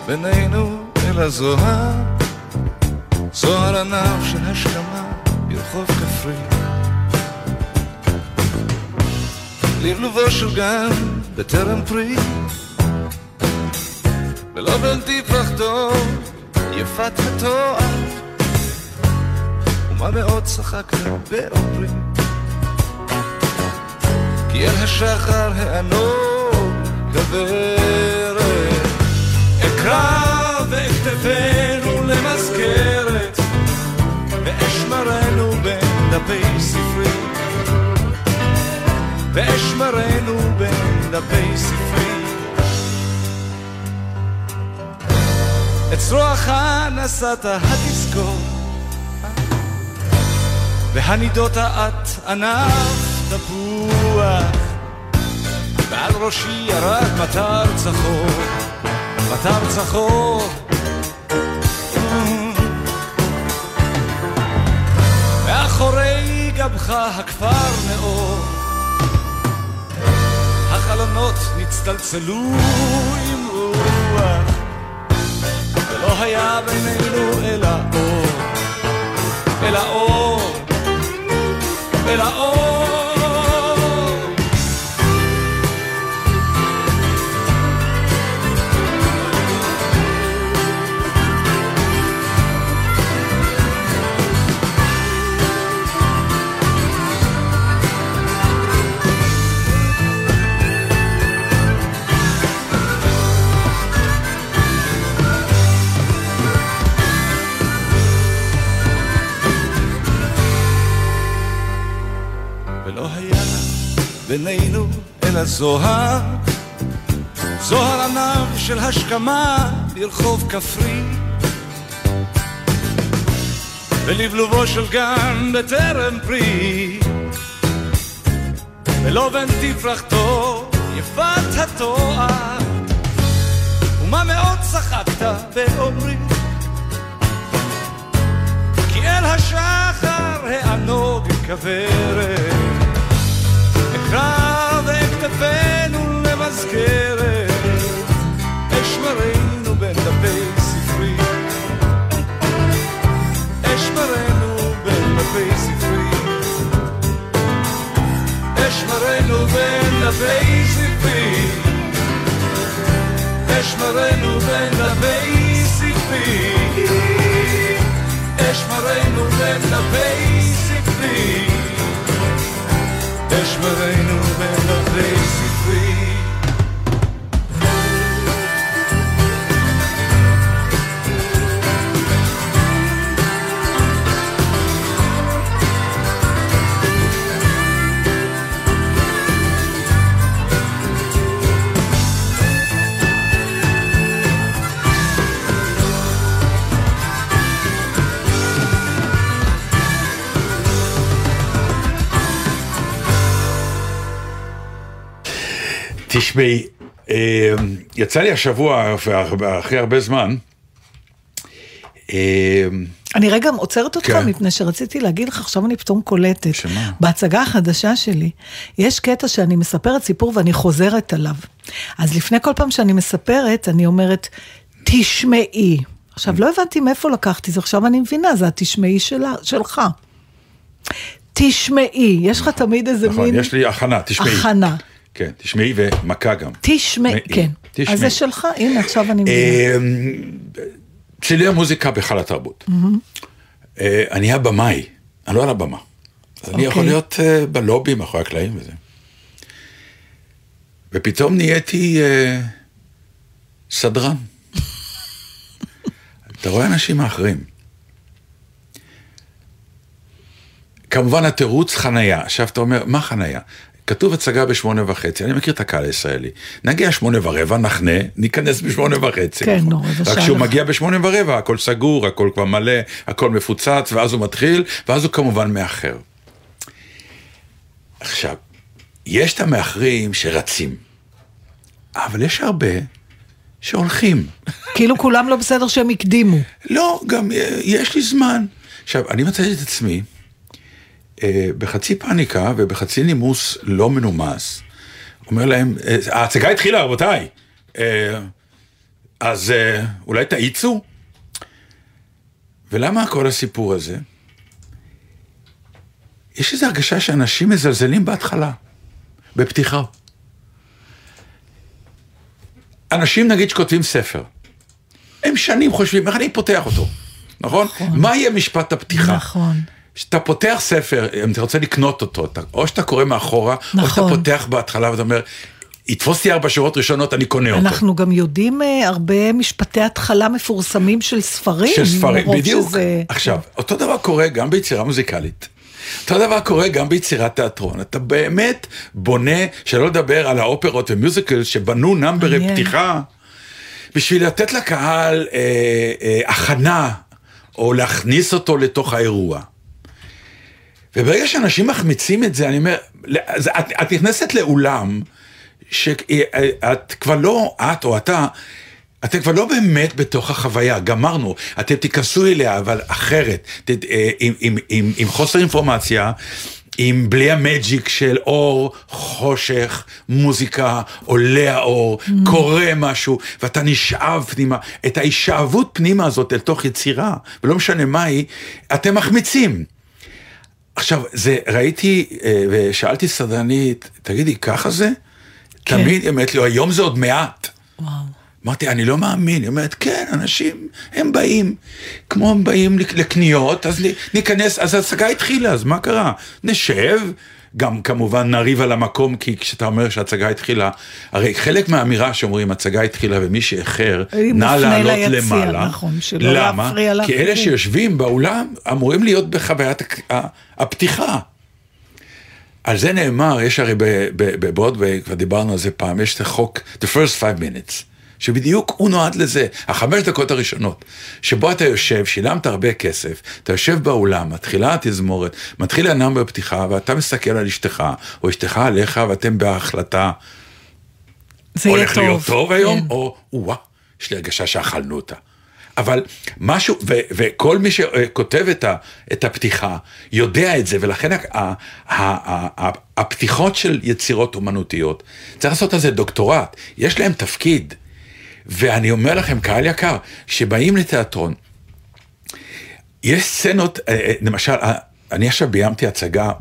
בינינו אלא זוהר, זוהר ענב של השכמה ברחוב כפרי. לבלובו של גן בטרם פרי, ולא בלתי פרחתו יפת התואר, ומה מאוד צחקת באומרי, כי אל השחר הענוג כוורת. אקרא ואכתבנו למזכרת, ואשמרנו בין דפי ספרי. ואשמרנו בין דפי ספרי. את זרועך נשאת התזכור, והנידות את ענף תפוח. ועל ראשי ירד מטר צחור, מטר צחור. מאחורי גבך הכפר נאור, החלונות נצטלצלו עם רוח, ולא היה בינינו אלא אור, אלא אור, אלא אור. בינינו אלא זוהר, זוהר ענב של השכמה ברחוב כפרי. ולבלובו של גן בטרם פרי, ולא בן תפרחתו יפת התואר, ומה מאוד צחקת באומרי, כי אל השחר הענוג כוורת. אקרא ואכתבנו למזכרת, אשמרנו בין דפי ספרי. אשמרנו בין דפי ספרי. אשמרנו בין דפי ספרי. אשמרנו בין דפי ספרי. אשמרנו בין דפי ספרי. אשמרנו בין דפי ספרי. תשמעי, אה, יצא לי השבוע, אחרי הרבה זמן, אה, אני רגע עוצרת אותך, כן. מפני שרציתי להגיד לך, עכשיו אני פתאום קולטת. שמה? בהצגה החדשה שלי, יש קטע שאני מספרת סיפור ואני חוזרת עליו. אז לפני כל פעם שאני מספרת, אני אומרת, תשמעי. עכשיו, לא הבנתי מאיפה לקחתי זה, עכשיו אני מבינה, זה התשמעי שלה, שלך. תשמעי, יש לך תמיד איזה נכון, מין... יש לי הכנה, תשמעי. הכנה. כן, תשמעי ומכה גם. תשמעי, כן. תשמעי. אז זה שלך, הנה, עכשיו אני מבינה. אה, צלילי המוזיקה בהיכל התרבות. אה, אני הבמאי, אני לא על הבמה. אז אני יכול אוקיי. להיות אה, בלובי, מאחורי הקלעים וזה. ופתאום נהייתי אה, סדרן. <laughs> אתה רואה אנשים האחרים. כמובן התירוץ חנייה. עכשיו אתה אומר, מה חנייה? כתוב הצגה בשמונה וחצי, אני מכיר את הקהל הישראלי. נגיע שמונה ורבע, נחנה, ניכנס בשמונה וחצי. כן, נכון? נו, רק שעה כשהוא לך. מגיע בשמונה ורבע, הכל סגור, הכל כבר מלא, הכל מפוצץ, ואז הוא מתחיל, ואז הוא כמובן מאחר. עכשיו, יש את המאחרים שרצים, אבל יש הרבה שהולכים. כאילו כולם לא בסדר שהם הקדימו. לא, גם אה, יש לי זמן. עכשיו, אני מצאתי את עצמי בחצי פאניקה ובחצי נימוס לא מנומס. אומר להם, אה, ההצגה התחילה, רבותיי. אה, אז אה, אולי תאיצו? ולמה כל הסיפור הזה? יש איזו הרגשה שאנשים מזלזלים בהתחלה, בפתיחה. אנשים נגיד שכותבים ספר, הם שנים חושבים, איך אני פותח אותו, נכון? מה יהיה משפט הפתיחה? נכון. כשאתה פותח ספר, אם אתה רוצה לקנות אותו, אתה, או שאתה קורא מאחורה, או נכון. שאתה פותח בהתחלה ואתה אומר, יתפוס אותי ארבע שורות ראשונות, אני קונה אותו. אנחנו גם יודעים אה, הרבה משפטי התחלה מפורסמים של ספרים. של ספרים, בדיוק. שזה- עכשיו, אותו דבר קורה גם ביצירה מוזיקלית. אותו דבר קורה גם ביצירת תיאטרון. אתה באמת בונה, שלא לדבר על האופרות ומיוזיקל שבנו נאמברי מעניין. פתיחה, בשביל לתת לקהל אה, אה, הכנה, או להכניס אותו לתוך האירוע. וברגע שאנשים מחמיצים את זה, אני אומר, את, את נכנסת לאולם, שאת כבר לא, את או אתה, אתם כבר לא באמת בתוך החוויה, גמרנו, אתם תיכנסו אליה, אבל אחרת, ת, אה, עם, עם, עם, עם חוסר אינפורמציה, עם בלי המג'יק של אור, חושך, מוזיקה, עולה האור, mm. קורה משהו, ואתה נשאב פנימה. את ההישאבות פנימה הזאת אל תוך יצירה, ולא משנה מה היא, אתם מחמיצים. עכשיו, זה, ראיתי אה, ושאלתי סדרנית, תגידי, ככה זה? כן. תמיד, היא אומרת לי, היום זה עוד מעט. וואו. אמרתי, אני לא מאמין. היא אומרת, כן, אנשים, הם באים, כמו הם באים לק- לקניות, אז ניכנס, אז ההצגה התחילה, אז מה קרה? נשב, גם כמובן נריב על המקום, כי כשאתה אומר שההצגה התחילה, הרי חלק מהאמירה שאומרים, הצגה התחילה ומי שאיחר, נא לעלות ליציע, למעלה. נכון, שלא למה? להפריע כי אלה. שיושבים באולם אמורים להיות בחוויית הפתיחה. על זה נאמר, יש הרי ב- ב- בברודוויי, כבר דיברנו על זה פעם, יש את החוק, the first five minutes, שבדיוק הוא נועד לזה, החמש דקות הראשונות, שבו אתה יושב, שילמת הרבה כסף, אתה יושב באולם, מתחילה התזמורת, מתחיל ה number בפתיחה, ואתה מסתכל על אשתך, או אשתך עליך, ואתם בהחלטה, זה יהיה הולך טוב. להיות טוב היום, כן. או וואה, יש לי הרגשה שאכלנו אותה. אבל משהו, ו, וכל מי שכותב את, ה, את הפתיחה יודע את זה, ולכן ה, ה, ה, ה, הפתיחות של יצירות אומנותיות, צריך לעשות על זה דוקטורט, יש להם תפקיד. ואני אומר לכם, קהל יקר, שבאים לתיאטרון, יש סצנות, אה, אה, למשל, אה, אני עכשיו ביימתי הצגה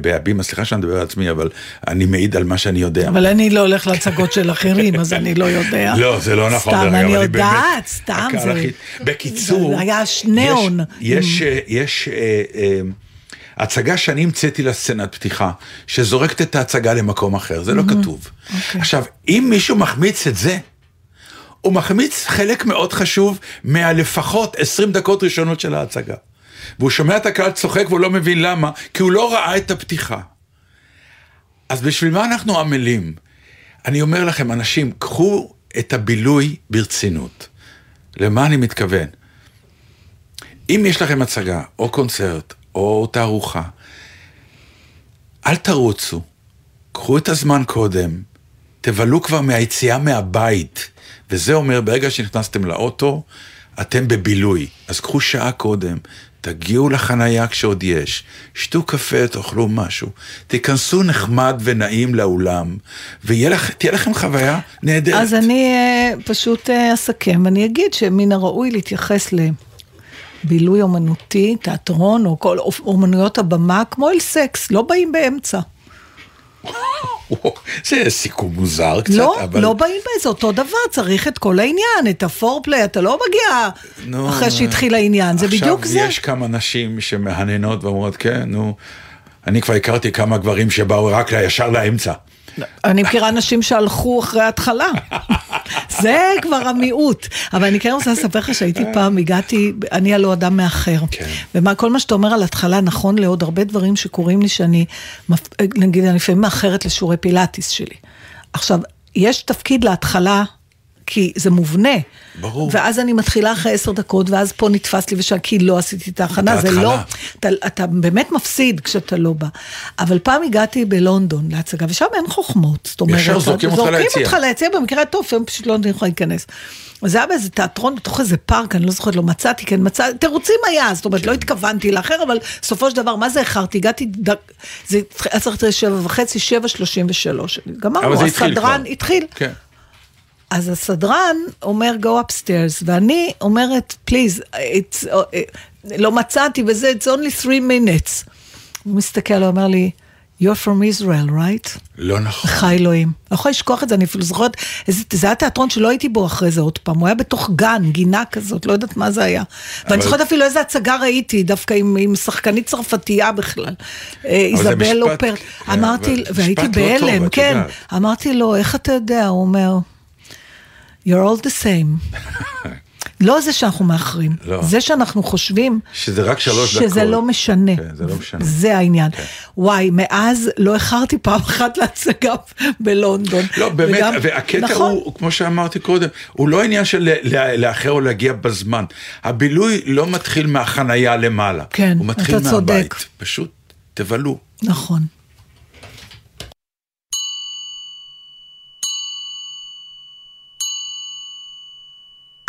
בהבימה, סליחה שאני מדבר על עצמי, אבל אני מעיד על מה שאני יודע. אבל אני לא הולך להצגות של אחרים, אז אני לא יודע. לא, זה לא נכון. סתם, אני יודעת, סתם, בקיצור, זה היה שניאון. יש, אה, הצגה שאני המצאתי לסצנת פתיחה, שזורקת את ההצגה למקום אחר, זה לא כתוב. אוקיי. עכשיו, אם מישהו מחמיץ את זה, הוא מחמיץ חלק מאוד חשוב מהלפחות 20 דקות ראשונות של ההצגה. והוא שומע את הקהל צוחק והוא לא מבין למה, כי הוא לא ראה את הפתיחה. אז בשביל מה אנחנו עמלים? אני אומר לכם, אנשים, קחו את הבילוי ברצינות. למה אני מתכוון? אם יש לכם הצגה, או קונצרט, או תערוכה, אל תרוצו, קחו את הזמן קודם, תבלו כבר מהיציאה מהבית. וזה אומר, ברגע שנכנסתם לאוטו, אתם בבילוי. אז קחו שעה קודם, תגיעו לחנייה כשעוד יש, שתו קפה, תאכלו משהו, תיכנסו נחמד ונעים לאולם, ותהיה לכם חוויה נהדרת. אז אני אה, פשוט אה, אסכם, ואני אגיד שמן הראוי להתייחס לבילוי אומנותי, תיאטרון, או כל אומנויות הבמה, כמו אל סקס, לא באים באמצע. <laughs> זה סיכום מוזר קצת, לא, אבל... לא באים באיזה אותו דבר, צריך את כל העניין, את הפורפליי, אתה לא מגיע נו, אחרי שהתחיל העניין, זה בדיוק זה. עכשיו יש כמה נשים שמהנהנות ואומרות, כן, נו, אני כבר הכרתי כמה גברים שבאו רק ישר לאמצע. אני מכירה אנשים שהלכו אחרי ההתחלה. זה כבר המיעוט. אבל אני כן רוצה לספר לך שהייתי פעם, הגעתי, אני הלא אדם מאחר. כן. וכל מה שאתה אומר על התחלה נכון לעוד הרבה דברים שקורים לי, שאני, נגיד, אני לפעמים מאחרת לשיעורי פילאטיס שלי. עכשיו, יש תפקיד להתחלה. כי זה מובנה. ברור. ואז אני מתחילה אחרי עשר דקות, ואז פה נתפס לי ושאל, כי לא עשיתי את ההכנה, זה. לא, אתה, אתה באמת מפסיד כשאתה לא בא. אבל פעם הגעתי בלונדון להצגה, ושם אין חוכמות. זאת אומרת, ישר זורקים אותך זורקים ליציע. אותך ליציע, במקרה הטוב, הם פשוט לא נותנים לך להיכנס. זה היה באיזה תיאטרון בתוך איזה פארק, אני לא זוכרת, לא מצאתי, כן מצאתי, תירוצים היה, זאת אומרת, כן. לא התכוונתי לאחר, אבל בסופו של דבר, מה זה איחרתי? הגעתי, דק, זה היה צריך להיות שבע וחצי, שבע שלושים ושלוש. גמרנו, הסדרן. התחיל. כן. אז הסדרן אומר go upstairs, ואני אומרת, it's, uh, לא מצאתי וזה, it's only three minutes. הוא מסתכל, הוא אומר לי, you're from Israel, right? לא נכון. חי אלוהים. אני לא יכולה לשכוח את זה, אני אפילו זוכרת, זה היה תיאטרון שלא הייתי בו אחרי זה עוד פעם, הוא היה בתוך גן, גינה כזאת, לא יודעת מה זה היה. ואני אבל- זוכרת אפילו איזה הצגה ראיתי, דווקא עם, עם שחקנית צרפתייה בכלל. אה, איזבל לופרט. כן, אמרתי, והייתי לא בהלם, את כן. אמרתי לו, איך אתה יודע? הוא אומר, you're all the same. <laughs> לא זה שאנחנו מאחרים, לא. זה שאנחנו חושבים שזה רק שלוש דקות. שזה לא משנה. כן, זה לא משנה. זה העניין. וואי, מאז לא איחרתי פעם אחת להצגה בלונדון. לא, באמת, וגם- והקטע נכון. הוא, כמו שאמרתי קודם, הוא לא עניין של לאחר או להגיע בזמן. הבילוי לא מתחיל מהחנייה למעלה. כן, הוא מתחיל אתה צודק. מהבית. פשוט תבלו. נכון.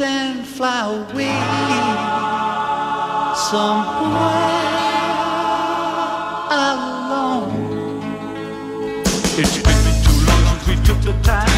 and fly away somewhere alone. It's been too long since we took the time.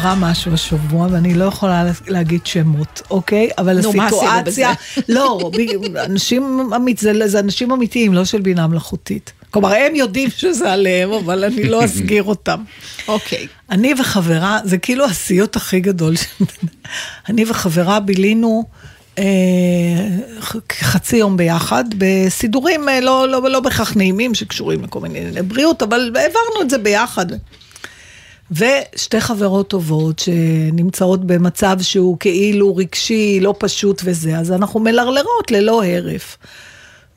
קרה משהו השבוע, ואני לא יכולה להגיד שמות, אוקיי? אבל נו, הסיטואציה... <laughs> לא, אנשים אמית, זה, זה אנשים אמיתיים, לא של בינה מלאכותית. כלומר, הם יודעים שזה עליהם, אבל אני לא אסגיר אותם. <laughs> אוקיי. אני וחברה, זה כאילו הסיוט הכי גדול. <laughs> אני וחברה בילינו אה, חצי יום ביחד, בסידורים אה, לא, לא, לא בהכרח נעימים שקשורים לכל מיני בריאות, אבל העברנו את זה ביחד. ושתי חברות טובות שנמצאות במצב שהוא כאילו רגשי, לא פשוט וזה, אז אנחנו מלרלרות ללא הרף.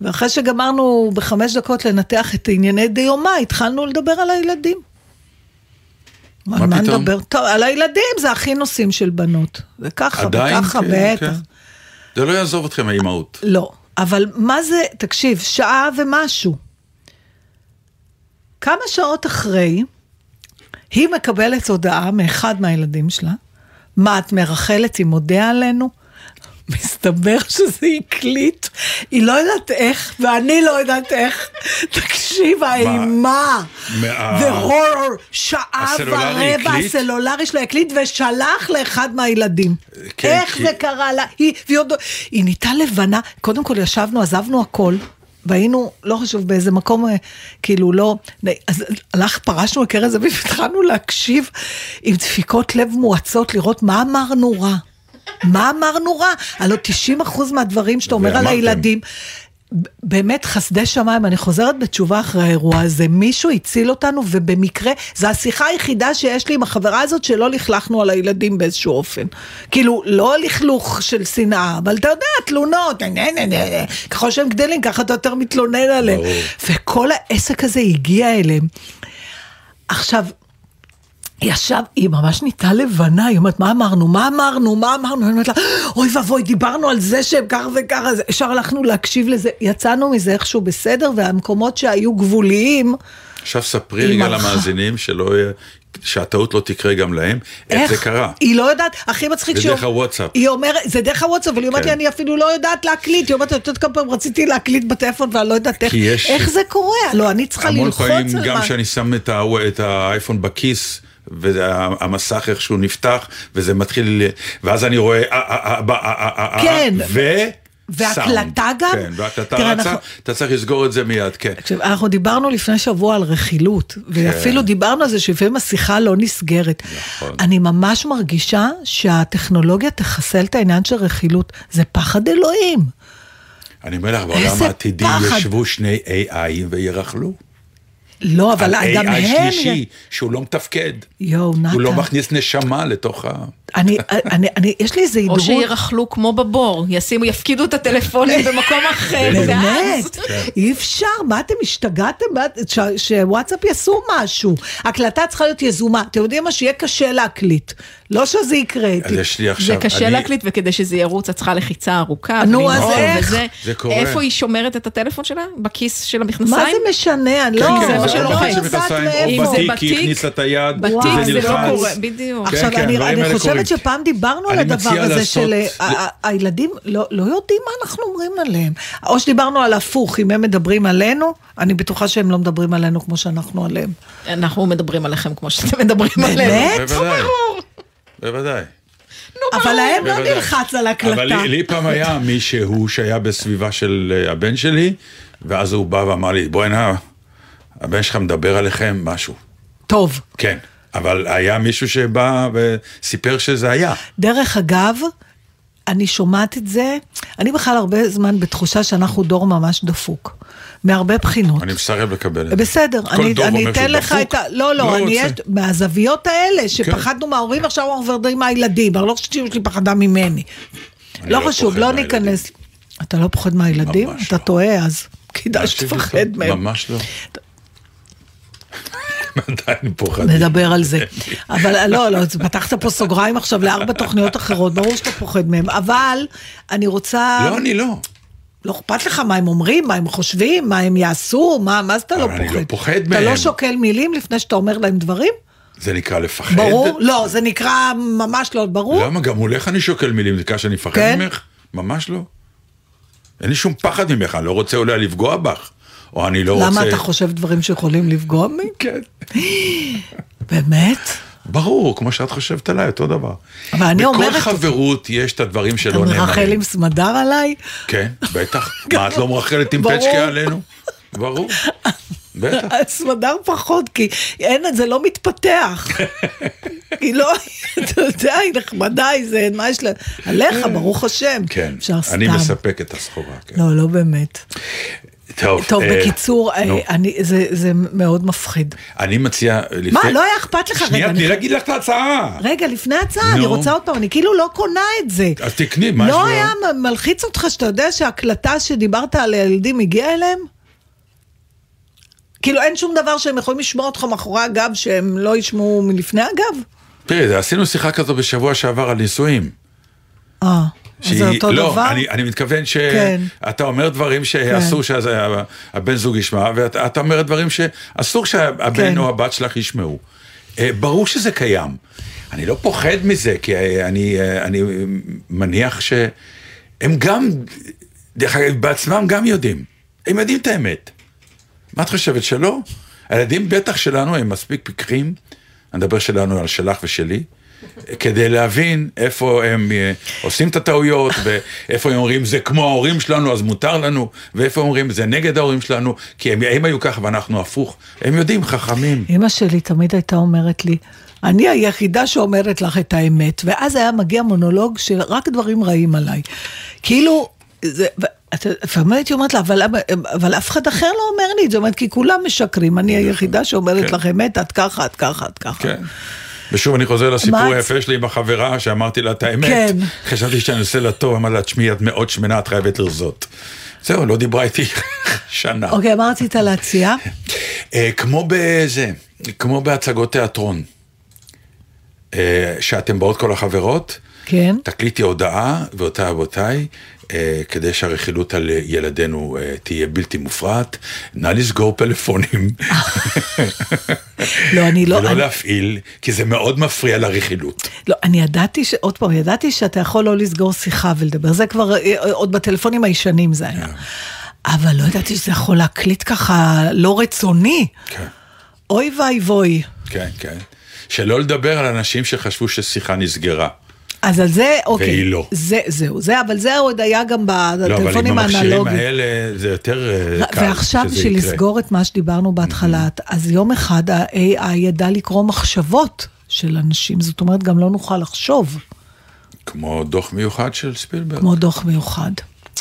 ואחרי שגמרנו בחמש דקות לנתח את ענייני דיומא, התחלנו לדבר על הילדים. מה פתאום? נדבר? טוב, על הילדים זה הכי נושאים של בנות. וככה, עדיין? וככה, כן, בטח. כן. זה לא יעזוב אתכם האימהות. לא, אבל מה זה, תקשיב, שעה ומשהו. כמה שעות אחרי, היא מקבלת הודעה מאחד מהילדים שלה, מה, את מרחלת עם מודה עלינו? מסתבר שזה הקליט, היא לא יודעת איך, ואני לא יודעת איך. תקשיב, האימה, מה- והורור, שעה ורבע? הסלולרי שלו הקליט ושלח לאחד מהילדים. כן, איך כי- זה קרה לה? היא, והיא עוד... היא נהייתה לבנה, קודם כל ישבנו, עזבנו הכל. והיינו, לא חשוב, באיזה מקום, אה, כאילו לא, אז הלך, פרשנו לקרן זווית והתחלנו להקשיב עם דפיקות לב מואצות, לראות מה אמרנו רע. מה אמרנו רע? הלוא 90 אחוז מהדברים שאתה אומר על. הילדים, באמת חסדי שמיים, אני חוזרת בתשובה אחרי האירוע הזה, מישהו הציל אותנו ובמקרה, זו השיחה היחידה שיש לי עם החברה הזאת שלא לכלכנו על הילדים באיזשהו אופן. כאילו, לא לכלוך של שנאה, אבל אתה יודע, תלונות. ככל שהם גדלים ככה אתה יותר מתלונן עליהם. וכל העסק הזה הגיע אליהם. עכשיו, ישב, היא ממש נהייתה לבנה, היא אומרת, מה אמרנו, מה אמרנו, מה אמרנו, אני אומרת לה, אוי ואבוי, דיברנו על זה שהם ככה וככה, אז ישר הלכנו להקשיב לזה, יצאנו מזה איכשהו בסדר, והמקומות שהיו גבוליים, עכשיו ספרי רגע. למאזינים שלא יהיה, שהטעות לא תקרה גם להם, איך זה קרה. היא לא יודעת, הכי מצחיק זה שהיא- דרך הוואטסאפ. היא אומרת, זה דרך הוואטסאפ, אבל היא אומרת כן. לי, אני אפילו לא יודעת להקליט, היא אומרת, את יודעת כמה פעמים רציתי להקליט בטלפון ואני לא יודעת איך, יש- איך זה קורה, לא, אני צריכה המון ללחוץ פעמים על גם מה. כשאני שם את, ה, את האייפון בכיס. והמסך איכשהו נפתח, וזה מתחיל, ואז אני רואה, כן. ו... והקלטה גם? כן, והקלטה רצה, אנחנו... אתה צריך לסגור את זה מיד, כן. עכשיו, אנחנו דיברנו לפני שבוע על רכילות, ואפילו כן. דיברנו על זה שלפעמים השיחה לא נסגרת. נכון. אני ממש מרגישה שהטכנולוגיה תחסל את העניין של רכילות, זה פחד אלוהים. אני אומר לך, בעולם העתידי ישבו שני AI וירכלו. לא, אבל גם AI הם... שלישי, שהוא לא מתפקד. יואו, נתן. הוא לא מכניס נשמה לתוך ה... אני, אני, אני, יש לי איזה או הידרות. שירכלו כמו בבור, ישימו, יפקידו את הטלפונים <laughs> במקום אחר, ואז... באמת, אי אפשר, מה אתם השתגעתם? שוואטסאפ יעשו משהו. הקלטה צריכה להיות יזומה. אתם יודעים מה? שיהיה קשה להקליט. לא שזה יקרה. אז יש לי עכשיו... זה קשה להקליט, וכדי שזה ירוץ, את צריכה לחיצה ארוכה. נו, אז איך? זה קורה. איפה היא שומרת את הטלפון שלה? בכיס של המכנסיים? מה זה משנה? אני כן, לא, כן, זה מה שלא או חייב. אם או זה בתיק, בתיק, הכניס את היד, בתיק וואו. זה לא נלחץ. קורה, בדיוק. כן, עכשיו, כן, אני, האלה חושבת. שפעם דיברנו על הדבר הזה לעשות- של ה- ה- הילדים לא, לא יודעים מה אנחנו אומרים עליהם. או שדיברנו על הפוך, אם הם מדברים עלינו, אני בטוחה שהם לא מדברים עלינו כמו שאנחנו עליהם. אנחנו מדברים עליכם כמו שאתם מדברים עלינו. באמת? בוודאי. בוודאי. אבל להם לא. נלחץ על אבל הקלטה. לי, לי פעם היה מישהו שהיה בסביבה של אה, הבן שלי, ואז הוא בא ואמר לי, בואי נא, הבן שלך מדבר עליכם משהו. טוב. כן, אבל היה מישהו שבא וסיפר שזה היה. דרך אגב, אני שומעת את זה, אני בכלל הרבה זמן בתחושה שאנחנו דור ממש דפוק. מהרבה בחינות. אני מסרב לקבל את זה. בסדר, אני, אני אתן לך. את ה... לא, לא, לא אני רוצה. יש... מהזוויות האלה, שפחדנו מההורים, עכשיו אנחנו מדברים מהילדים, אני לא חושבת שאמא שלי פחדה ממני. לא לא חשוב, לא. ניכנס... אתה לא פוחד מהילדים? אתה לא. טועה אז. כדאי שתפחד. מהם. ממש לא. עדיין פוחד. נדבר על זה. אבל לא, לא, פתחת פה סוגריים עכשיו לארבע תוכניות אחרות, ברור שאתה פוחד מהם. אבל אני רוצה... לא, אני לא. לא אכפת לך מה הם אומרים, מה הם חושבים, מה הם יעשו, מה, מה זה אתה לא אבל אני פוחד? לא פוחד אתה מהם. לא שוקל מילים לפני שאתה אומר להם דברים? זה נקרא לפחד? ברור? לא, זה נקרא ממש לא ברור. למה? גם מולך אני שוקל מילים, זה שאני אפחד כן? ממך? ממש לא. אין לי שום פחד ממך, אני לא רוצה אולי לפגוע בך. או אני לא רוצה... למה אתה חושב דברים שיכולים לפגוע בי? כן. באמת? ברור, כמו שאת חושבת עליי, אותו דבר. אבל אני אומרת- בכל חברות יש את הדברים אתה שלא מרחל נאמרים. עם סמדר עליי? כן, בטח. <laughs> מה, את לא מרחלת עם. פצ'קה עלינו? ברור. בטח. <laughs> סמדר פחות, כי אין, זה לא מתפתח. <laughs> היא לא, אתה יודע, היא נחמדה, היא זה, מה יש לה? עליך, ברוך השם. כן, אני. מספק את הסחורה. כן. לא, לא באמת. טוב, טוב, אה, בקיצור, אה, נו. אני, זה, זה מאוד מפחיד. אני מציע... לפני- מה, לא היה אכפת לך? שנייה, תני להגיד לך את ההצעה. רגע, לפני ההצעה, אני. רוצה עוד פעם, אני כאילו לא קונה את זה. אז תקני, מה לא? היה מלחיץ אותך שאתה יודע שההקלטה שדיברת על הילדים הגיעה אליהם? כאילו אין שום דבר שהם יכולים לשמוע אותך מאחורי הגב שהם לא ישמעו מלפני הגב? תראי, עשינו שיחה כזו בשבוע שעבר על נישואים. אה, אז זה שהיא- אותו לא, דבר? אני, אני מתכוון כן. שאתה אומר דברים שאסור שהבן זוג ישמע, ואתה אתה אומר דברים שאסור שהבן כן. או הבת שלך ישמעו. אה, ברור שזה קיים. אני לא פוחד מזה, כי אה, אני, אה, אני מניח שהם גם, דרך אגב, בעצמם גם יודעים. הם יודעים את האמת. מה את חושבת, שלא? הילדים בטח שלנו הם מספיק פיקחים, אני מדבר שלנו על שלך ושלי, כדי להבין איפה הם אה, עושים את הטעויות, <laughs> ואיפה הם אומרים זה כמו ההורים שלנו אז מותר לנו, ואיפה הם אומרים זה נגד ההורים שלנו, כי הם, הם היו ככה ואנחנו הפוך. הם יודעים, חכמים. אמא שלי תמיד הייתה אומרת לי, אני היחידה שאומרת לך את האמת, ואז היה מגיע מונולוג של רק דברים רעים עליי. כאילו, זה, לפעמים הייתי אומרת לה, אבל, אבל אף אחד אחר לא אומר לי את זה, זאת אומרת, כי כולם משקרים, אני היחידה שאומרת כן. לך אמת, את ככה, את ככה, את ככה. כן. ושוב אני חוזר לסיפור היפה שלי עם החברה, שאמרתי לה את האמת. כן. חשבתי שאני עושה לה טוב, אמר לה, תשמעי, את מאוד שמנה, את חייבת לרזות. זהו, לא דיברה איתי <laughs> שנה. אוקיי, מה רצית להציע? אה, כמו בזה, כמו בהצגות תיאטרון. אה, שאתם באות כל החברות, כן. תקליטי הודעה, ואותה רבותיי, כדי שהרכילות על ילדינו אה, תהיה בלתי מופרעת, נא לסגור פלאפונים. לא, אני לא... ולא אני- להפעיל, כי זה מאוד מפריע לרכילות. לא, אני ידעתי, ש... עוד פעם, ידעתי שאתה יכול לא לסגור שיחה ולדבר, זה כבר, אה, עוד בטלפונים הישנים זה היה. אבל לא ידעתי שזה יכול להקליט ככה לא רצוני. כן. אוי ואבוי. כן, כן. שלא לדבר על אנשים שחשבו ששיחה נסגרה. אז על זה, אוקיי. והיא לא. זה, זהו, זה, אבל זה עוד היה גם לא, אבל עם בטלפונים המכשירים האנלוגיים. האלה זה יותר אה, קל ועכשיו שזה בשביל יקרה. לסגור את מה שדיברנו בהתחלה, אז יום אחד ה-AI ידע לקרוא מחשבות של אנשים, זאת אומרת, גם לא נוכל לחשוב, כמו דוח מיוחד של ספילברג. כמו דוח מיוחד.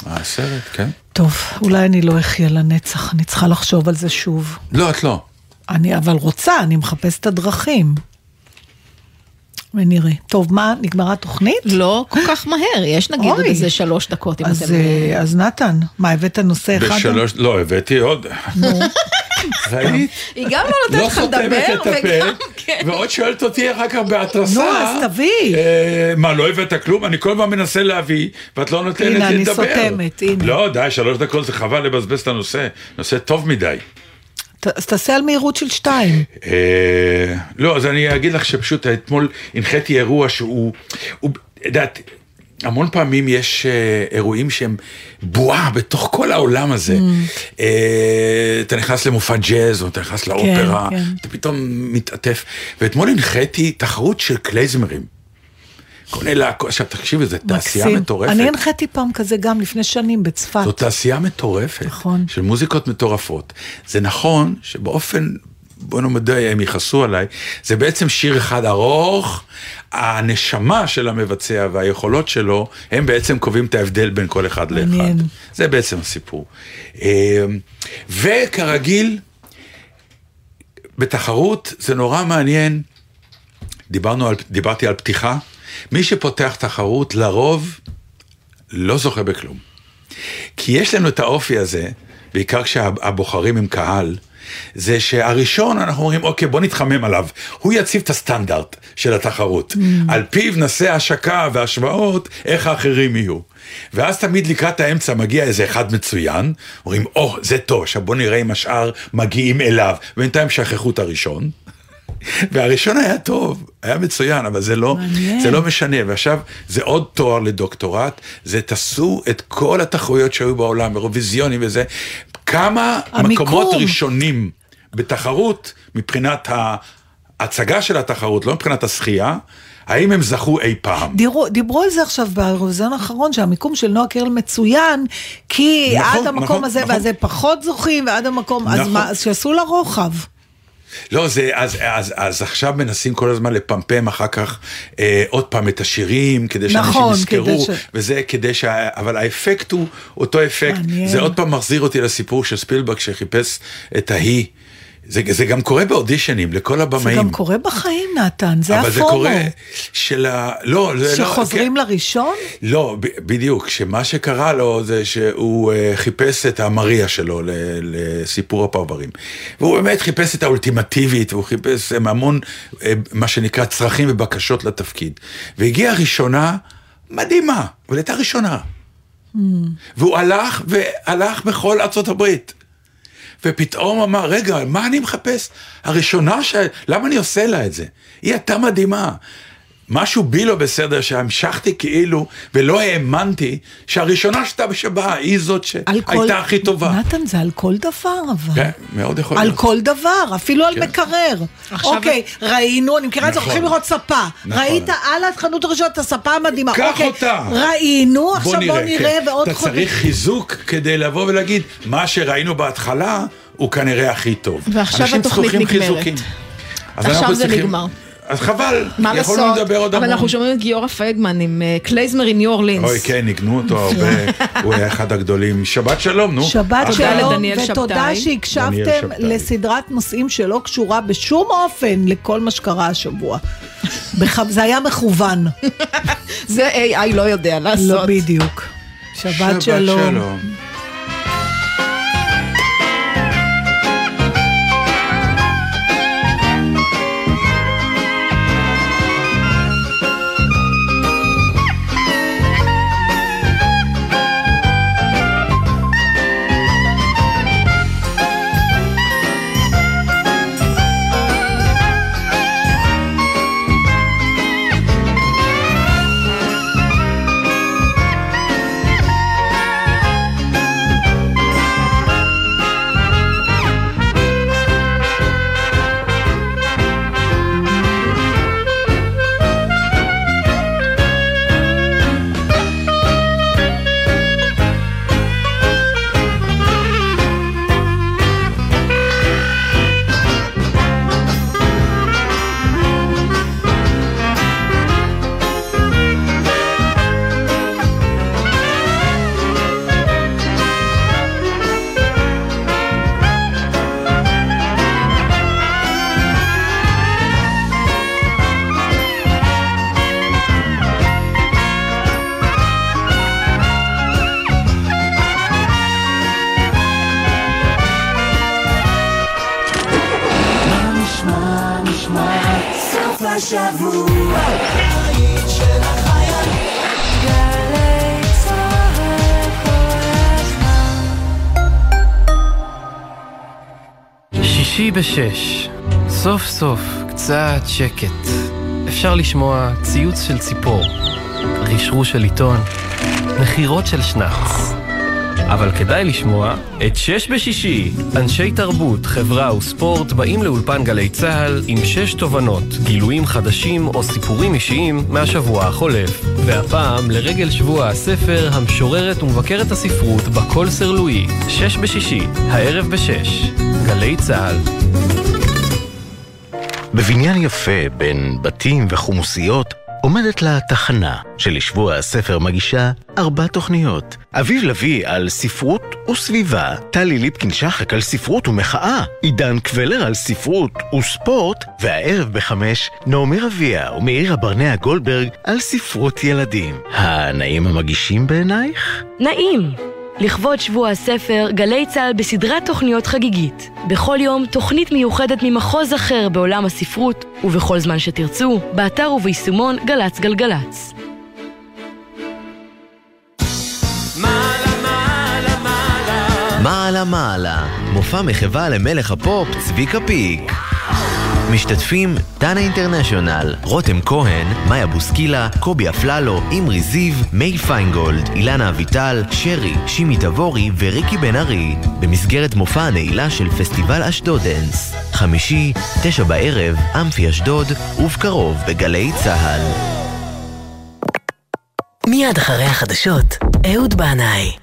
הסרט, כן. טוב, אולי אני לא אחיה לנצח, אני צריכה לחשוב על זה שוב. לא, את לא. אני אבל רוצה, אני מחפשת את הדרכים. ונראה. טוב, מה, נגמרה התוכנית? לא כל כך מהר, יש נגיד עוד. איזה שלוש דקות אם אז, אתם... אה, אז נתן, מה, הבאת נושא אחד? בשלוש, לא, הבאתי עוד. <laughs> ראית? היא גם לא לא נותנת לך סותמת לדבר, וגם... כן. ועוד שואלת אותי אחר כך בהתרסה. נו, אז תביא. אה, מה, לא הבאת כלום? אני כל הזמן מנסה להביא, ואת לא נותנת הנה, לי אני לדבר. סותמת, הנה. לא, די, שלוש דקות זה חבל לבזבז את הנושא. נושא טוב מדי. אז תעשה על מהירות של שתיים. אה, לא, אז אני אגיד לך שפשוט אתמול הנחיתי אירוע שהוא, הוא, את יודעת, המון פעמים יש אה, אירועים שהם בועה בתוך כל העולם הזה. אה, אתה נכנס למופע ג'אז, או אתה נכנס לאופרה, כן. אתה פתאום מתעטף. ואתמול הנחיתי תחרות של קלייזמרים. כל אלה, עכשיו תקשיבי, זו תעשייה. מטורפת. אני הנחיתי פעם כזה גם לפני שנים בצפת. זו תעשייה מטורפת. נכון. של מוזיקות מטורפות. זה נכון שבאופן, בוא נאמר, הם יכעסו עליי, זה בעצם שיר אחד ארוך, הנשמה של המבצע והיכולות שלו, הם בעצם קובעים את ההבדל בין כל אחד לאחד. מעניין. זה בעצם הסיפור. אה, וכרגיל, בתחרות זה נורא מעניין, דיברנו על, דיברתי על פתיחה, מי שפותח תחרות לרוב לא זוכה בכלום. כי יש לנו את האופי הזה, בעיקר כשהבוחרים הם קהל, זה שהראשון אנחנו אומרים, אוקיי, בוא נתחמם עליו. הוא יציב את הסטנדרט של התחרות. על פיו נעשה השקה והשוואות, איך האחרים יהיו. ואז תמיד לקראת האמצע מגיע איזה אחד מצוין, אומרים, או, זה טוב, עכשיו בוא נראה אם השאר מגיעים אליו. ובינתיים שכחו את הראשון. והראשון היה טוב, היה מצוין, אבל זה לא, מעניין. זה לא משנה. ועכשיו, זה עוד תואר לדוקטורט, זה תעשו את כל התחרויות שהיו בעולם, אירוויזיונים וזה. כמה המיקום. מקומות ראשונים בתחרות מבחינת. ההצגה של התחרות, לא מבחינת השחייה, האם הם זכו אי פעם. דיברו, דיברו על זה עכשיו באירוויזיון האחרון, שהמיקום של נועה קירל מצוין, כי נכון, עד המקום נכון, הזה נכון. והזה פחות זוכים, ועד המקום, אז נכון. מה, אז שיעשו לה רוחב. לא, זה, אז, אז, אז עכשיו מנסים כל הזמן לפמפם אחר כך אה, עוד פעם את השירים, כדי שאנשים נכון, יזכרו, כדי ש- וזה כדי שה... אבל האפקט הוא אותו אפקט. מעניין. זה עוד פעם מחזיר אותי לסיפור של ספילברג שחיפש את ההיא. זה, זה גם קורה באודישנים לכל זה הבמאים. גם קורה בחיים, נתן, זה אבל זה הפומו. קורה של ה... לא, זה לא... שחוזרים כן. לראשון? לא, ב- בדיוק, שמה שקרה לו זה שהוא אה, חיפש את המריה שלו ל- לסיפור הפרברים. והוא באמת חיפש את האולטימטיבית, והוא חיפש אה, המון, אה, מה שנקרא, צרכים ובקשות לתפקיד. והגיעה ראשונה מדהימה, אבל הייתה ראשונה. והוא הלך והלך בכל ארצות הברית. ופתאום אמר, רגע, מה אני מחפש? הראשונה ש... למה אני עושה לה את זה? היא הייתה מדהימה. משהו בי לא בסדר, שהמשכתי כאילו, ולא האמנתי שהראשונה שאתה שבאה היא זאת על כל- שהייתה הכי טובה. נתן, זה על כל דבר, אבל. כן, מאוד יכול על להיות. כל דבר, אפילו על כן. מקרר. עכשיו- אוקיי, ראינו, אני מכירה את זה, נכון. הולכים לראות ספה. נכון. ראית על החנות הראשונה את הספה המדהימה. קח אוקיי, אותה. ראינו, עכשיו בוא נראה כן. אתה חודש. צריך חיזוק כדי לבוא ולהגיד, מה שראינו בהתחלה הוא כנראה הכי טוב. ועכשיו אנשים התוכנית צריכים נגמרת. חיזוקים. אז עכשיו אנחנו זה צריכים- נגמר. אז חבל, מה יכולנו? לדבר עוד המון. אבל אנחנו שומעים את גיורא פייגמן עם אה, קלייזמר in New Orleans. אוי, כן, ניגנו אותו הרבה, הוא היה אחד הגדולים. שבת שלום, נו. שבת שלום, ותודה שהקשבתם. לסדרת נושאים שלא קשורה בשום אופן לכל מה שקרה השבוע. זה היה מכוון, <laughs> זה AI לא יודע לא לעשות. בדיוק. שבת שלום. שישי בשש, סוף סוף קצת שקט. אפשר לשמוע ציוץ של ציפור, רשרוש של עיתון, נחירות של שנץ. אבל כדאי לשמוע את שש בשישי. אנשי תרבות, חברה וספורט באים לאולפן גלי צה"ל עם שש תובנות, גילויים חדשים או סיפורים אישיים מהשבוע החולף. והפעם, לרגל שבוע הספר, המשוררת ומבקרת הספרות בקול סרלואי. שש בשישי, הערב בשש. גלי צה"ל. בבניין יפה בין בתים וחומוסיות עומדת לה תחנה שלשבוע הספר מגישה ארבע תוכניות. אביב לביא על ספרות וסביבה, טלי ליפקין-שחק על ספרות ומחאה, עידן קבלר על ספרות וספורט, והערב בחמש נעמי רביע ומאירה ברנע גולדברג על ספרות ילדים. הנעים המגישים בעינייך? נעים! לכבוד שבוע הספר, גלי צה"ל בסדרת תוכניות חגיגית. בכל יום תוכנית מיוחדת ממחוז אחר בעולם הספרות, ובכל זמן שתרצו, באתר וביישומון גל"צ גלגלצ. מעלה מעלה, מופע מחווה למלך הפופ צביקה פיק. משתתפים דנה אינטרנשיונל, רותם כהן, מאיה בוסקילה, קובי אפללו, אמרי זיו, מי פיינגולד, אילנה אביטל, שרי, שימי תבורי וריקי בן ארי, במסגרת מופע הנעילה של פסטיבל אשדודנס. חמישי, תשע בערב, אמפי אשדוד, ובקרוב בגלי צה"ל. מיד אחרי החדשות, אהוד בנאי.